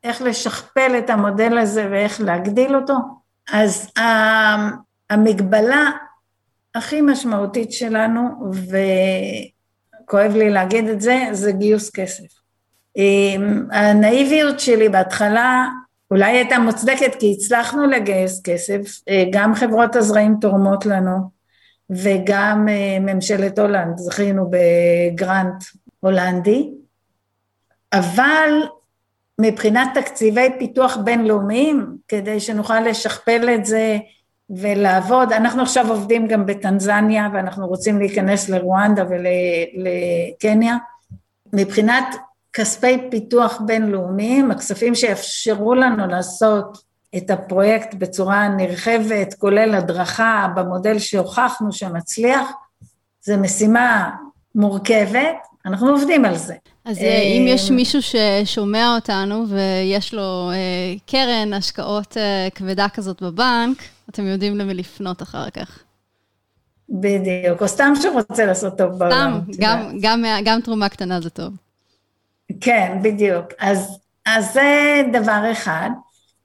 איך לשכפל את המודל הזה ואיך להגדיל אותו, אז המגבלה הכי משמעותית שלנו, וכואב לי להגיד את זה, זה גיוס כסף. אמ, הנאיביות שלי בהתחלה אולי הייתה מוצדקת כי הצלחנו לגייס כסף, אה, גם חברות הזרעים תורמות לנו וגם אה, ממשלת הולנד, זכינו בגרנט הולנדי, אבל מבחינת תקציבי פיתוח בינלאומיים, כדי שנוכל לשכפל את זה ולעבוד, אנחנו עכשיו עובדים גם בטנזניה ואנחנו רוצים להיכנס לרואנדה ולקניה, מבחינת כספי פיתוח בינלאומיים, הכספים שיאפשרו לנו לעשות את הפרויקט בצורה נרחבת, כולל הדרכה במודל שהוכחנו שמצליח, זו משימה מורכבת, אנחנו עובדים על זה. אז אה, אם יש מישהו ששומע אותנו ויש לו אה, קרן השקעות אה, כבדה כזאת בבנק, אתם יודעים למי לפנות אחר כך. בדיוק, או סתם שהוא רוצה לעשות טוב בעולם. סתם, גם, גם, גם תרומה קטנה זה טוב. כן, בדיוק. אז, אז זה דבר אחד.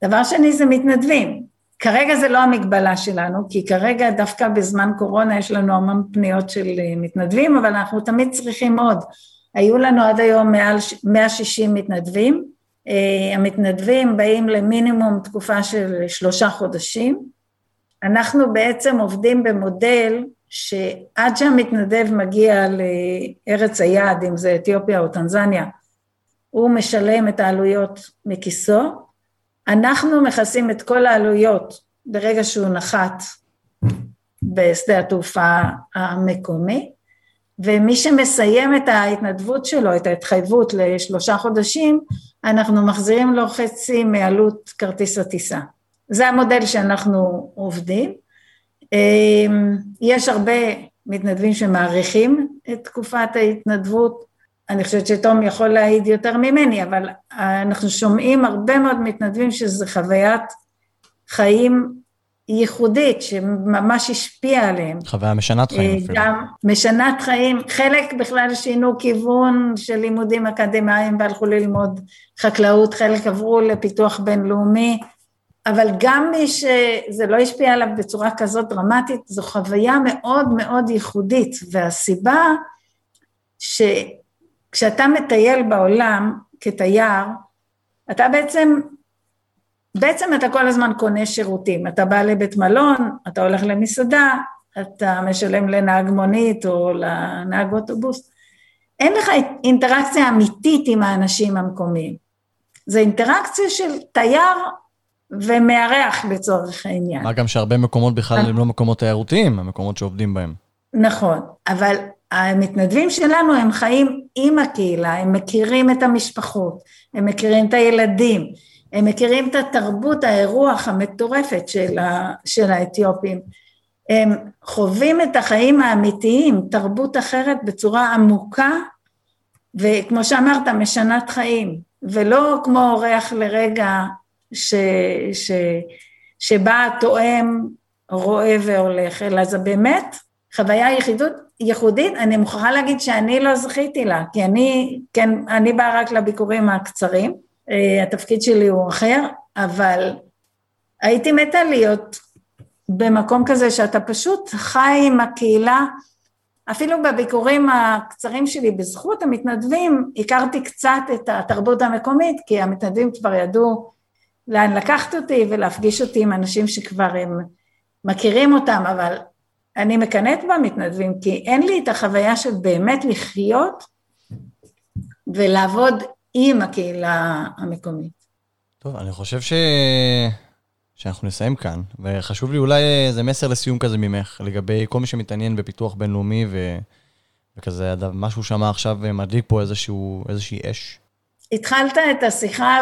דבר שני זה מתנדבים. כרגע זה לא המגבלה שלנו, כי כרגע דווקא בזמן קורונה יש לנו המון פניות של מתנדבים, אבל אנחנו תמיד צריכים עוד. היו לנו עד היום מעל 160 מתנדבים, אה, המתנדבים באים למינימום תקופה של שלושה חודשים, אנחנו בעצם עובדים במודל שעד שהמתנדב מגיע לארץ היעד, אם זה אתיופיה או טנזניה, הוא משלם את העלויות מכיסו, אנחנו מכסים את כל העלויות ברגע שהוא נחת בשדה התעופה המקומי, ומי שמסיים את ההתנדבות שלו, את ההתחייבות לשלושה חודשים, אנחנו מחזירים לו חצי מעלות כרטיס הטיסה. זה המודל שאנחנו עובדים. אמ, יש הרבה מתנדבים שמעריכים את תקופת ההתנדבות, אני חושבת שתום יכול להעיד יותר ממני, אבל אנחנו שומעים הרבה מאוד מתנדבים שזה חוויית חיים ייחודית שממש השפיעה עליהם. חוויה משנת חיים אה, אפילו. גם משנת חיים, חלק בכלל שינו כיוון של לימודים אקדמיים והלכו ללמוד חקלאות, חלק עברו לפיתוח בינלאומי, אבל גם מי שזה לא השפיע עליו בצורה כזאת דרמטית, זו חוויה מאוד מאוד ייחודית, והסיבה שכשאתה מטייל בעולם כתייר, אתה בעצם בעצם אתה כל הזמן קונה שירותים, אתה בא לבית מלון, אתה הולך למסעדה, אתה משלם לנהג מונית או לנהג אוטובוס, אין לך אינטראקציה אמיתית עם האנשים המקומיים. זה אינטראקציה של תייר ומארח לצורך העניין. מה גם שהרבה מקומות בכלל הם לא מקומות תיירותיים, המקומות שעובדים בהם. נכון, אבל המתנדבים שלנו הם חיים עם הקהילה, הם מכירים את המשפחות, הם מכירים את הילדים, הם מכירים את התרבות, האירוח המטורפת של, ה, של האתיופים. הם חווים את החיים האמיתיים, תרבות אחרת בצורה עמוקה, וכמו שאמרת, משנת חיים, ולא כמו אורח לרגע ש, ש, שבא תואם, רואה והולך, אלא זה באמת חוויה יחידות, ייחודית, אני מוכרחה להגיד שאני לא זכיתי לה, כי אני, כן, אני באה רק לביקורים הקצרים, התפקיד שלי הוא אחר, אבל הייתי מתה להיות במקום כזה שאתה פשוט חי עם הקהילה, אפילו בביקורים הקצרים שלי בזכות המתנדבים, הכרתי קצת את התרבות המקומית, כי המתנדבים כבר ידעו לאן לקחת אותי ולהפגיש אותי עם אנשים שכבר הם מכירים אותם, אבל אני מקנאת במתנדבים, כי אין לי את החוויה של באמת לחיות ולעבוד עם הקהילה המקומית. טוב, אני חושב ש... שאנחנו נסיים כאן, וחשוב לי אולי איזה מסר לסיום כזה ממך, לגבי כל מי שמתעניין בפיתוח בינלאומי, ו... וכזה משהו שמע עכשיו מדליק פה איזשהו, איזושהי אש. התחלת את השיחה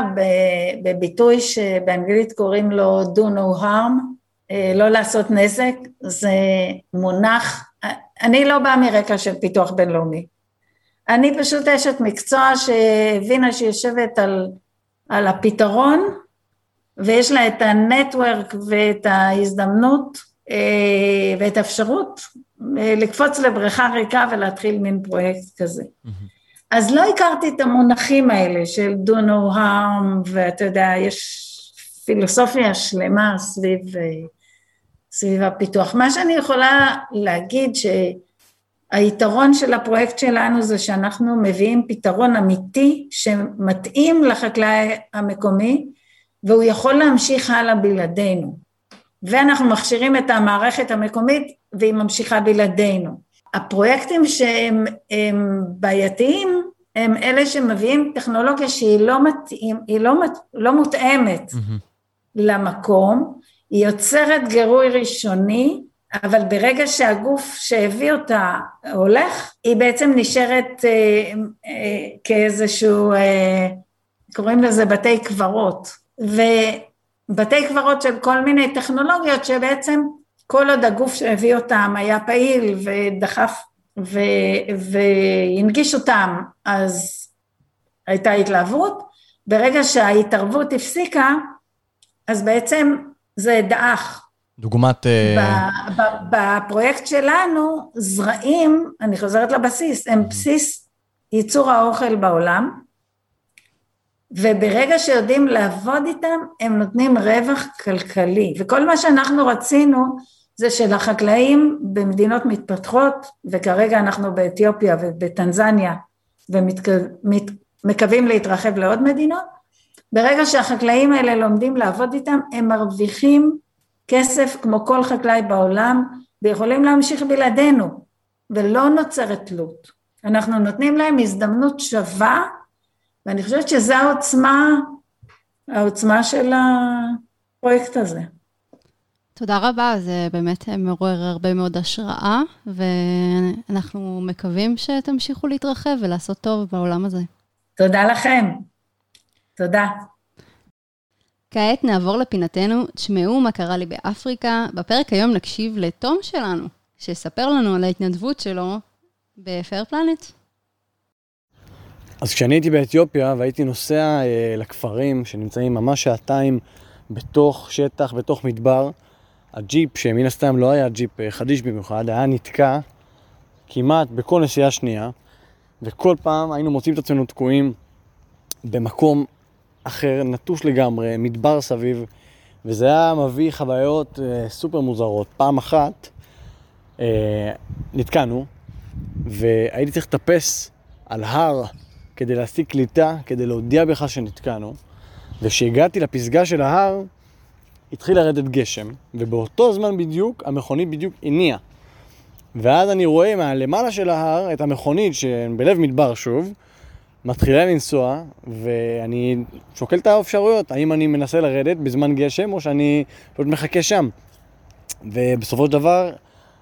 בביטוי שבאנגלית קוראים לו do no harm, אה, לא לעשות נזק, זה מונח, אני לא באה מרקע של פיתוח בינלאומי. אני פשוט אשת מקצוע שהבינה שהיא יושבת על, על הפתרון ויש לה את הנטוורק ואת ההזדמנות אה, ואת האפשרות אה, לקפוץ לבריכה ריקה ולהתחיל מין פרויקט כזה. Mm-hmm. אז לא הכרתי את המונחים האלה של do no harm, ואתה יודע, יש פילוסופיה שלמה סביב, אה, סביב הפיתוח. מה שאני יכולה להגיד ש... היתרון של הפרויקט שלנו זה שאנחנו מביאים פתרון אמיתי שמתאים לחקלאי המקומי והוא יכול להמשיך הלאה בלעדינו ואנחנו מכשירים את המערכת המקומית והיא ממשיכה בלעדינו. הפרויקטים שהם בעייתיים הם אלה שמביאים טכנולוגיה שהיא לא, מתאים, היא לא, לא מותאמת mm-hmm. למקום, היא יוצרת גירוי ראשוני אבל ברגע שהגוף שהביא אותה הולך, היא בעצם נשארת אה, אה, כאיזשהו, אה, קוראים לזה בתי קברות. ובתי קברות של כל מיני טכנולוגיות שבעצם כל עוד הגוף שהביא אותם היה פעיל ודחף ו, והנגיש אותם, אז הייתה התלהבות. ברגע שההתערבות הפסיקה, אז בעצם זה דעך. דוגמת... אה, בפרויקט שלנו, זרעים, אני חוזרת לבסיס, הם בסיס ייצור האוכל בעולם, וברגע שיודעים לעבוד איתם, הם נותנים רווח כלכלי. וכל מה שאנחנו רצינו, זה שלחקלאים במדינות מתפתחות, וכרגע אנחנו באתיופיה ובטנזניה, ומקווים להתרחב לעוד מדינות, ברגע שהחקלאים האלה לומדים לעבוד איתם, הם מרוויחים כסף כמו כל חקלאי בעולם, ויכולים להמשיך בלעדינו, ולא נוצרת תלות. אנחנו נותנים להם הזדמנות שווה, ואני חושבת שזו העוצמה, העוצמה של הפרויקט הזה. תודה רבה, זה באמת מעורר הרבה מאוד השראה, ואנחנו מקווים שתמשיכו להתרחב ולעשות טוב בעולם הזה. תודה לכם. תודה. כעת נעבור לפינתנו, תשמעו מה קרה לי באפריקה. בפרק היום נקשיב לתום שלנו, שיספר לנו על ההתנדבות שלו בפייר פלנט. אז כשאני הייתי באתיופיה והייתי נוסע אה, לכפרים שנמצאים ממש שעתיים בתוך שטח, בתוך מדבר, הג'יפ, שמן הסתם לא היה ג'יפ אה, חדיש במיוחד, היה נתקע כמעט בכל נסיעה שנייה, וכל פעם היינו מוצאים את עצמנו תקועים במקום אחר, נטוש לגמרי, מדבר סביב, וזה היה מביא חוויות אה, סופר מוזרות. פעם אחת אה, נתקענו, והייתי צריך לטפס על הר כדי להשיג קליטה, כדי להודיע בכלל שנתקענו, וכשהגעתי לפסגה של ההר, התחיל לרדת גשם, ובאותו זמן בדיוק, המכונית בדיוק הניעה. ואז אני רואה מהלמעלה של ההר את המכונית שבלב מדבר שוב, מתחילה לנסוע, ואני שוקל את האפשרויות, האם אני מנסה לרדת בזמן גשם או שאני פשוט מחכה שם. ובסופו של דבר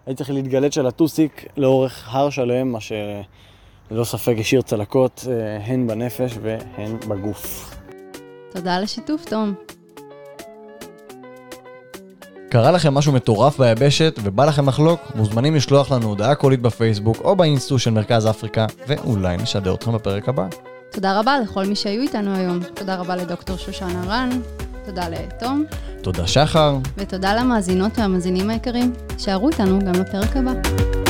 הייתי צריך להתגלת של הטוסיק לאורך הר שלם, מה שללא ספק השאיר צלקות אה, הן בנפש והן בגוף. תודה על השיתוף, תום. קרה לכם משהו מטורף ביבשת ובא לכם לחלוק? מוזמנים לשלוח לנו הודעה קולית בפייסבוק או באינסטו של מרכז אפריקה, ואולי נשדר אתכם בפרק הבא. תודה רבה לכל מי שהיו איתנו היום. תודה רבה לדוקטור שושנה רן, תודה לתום. תודה שחר. ותודה למאזינות והמאזינים היקרים. שערו איתנו גם לפרק הבא.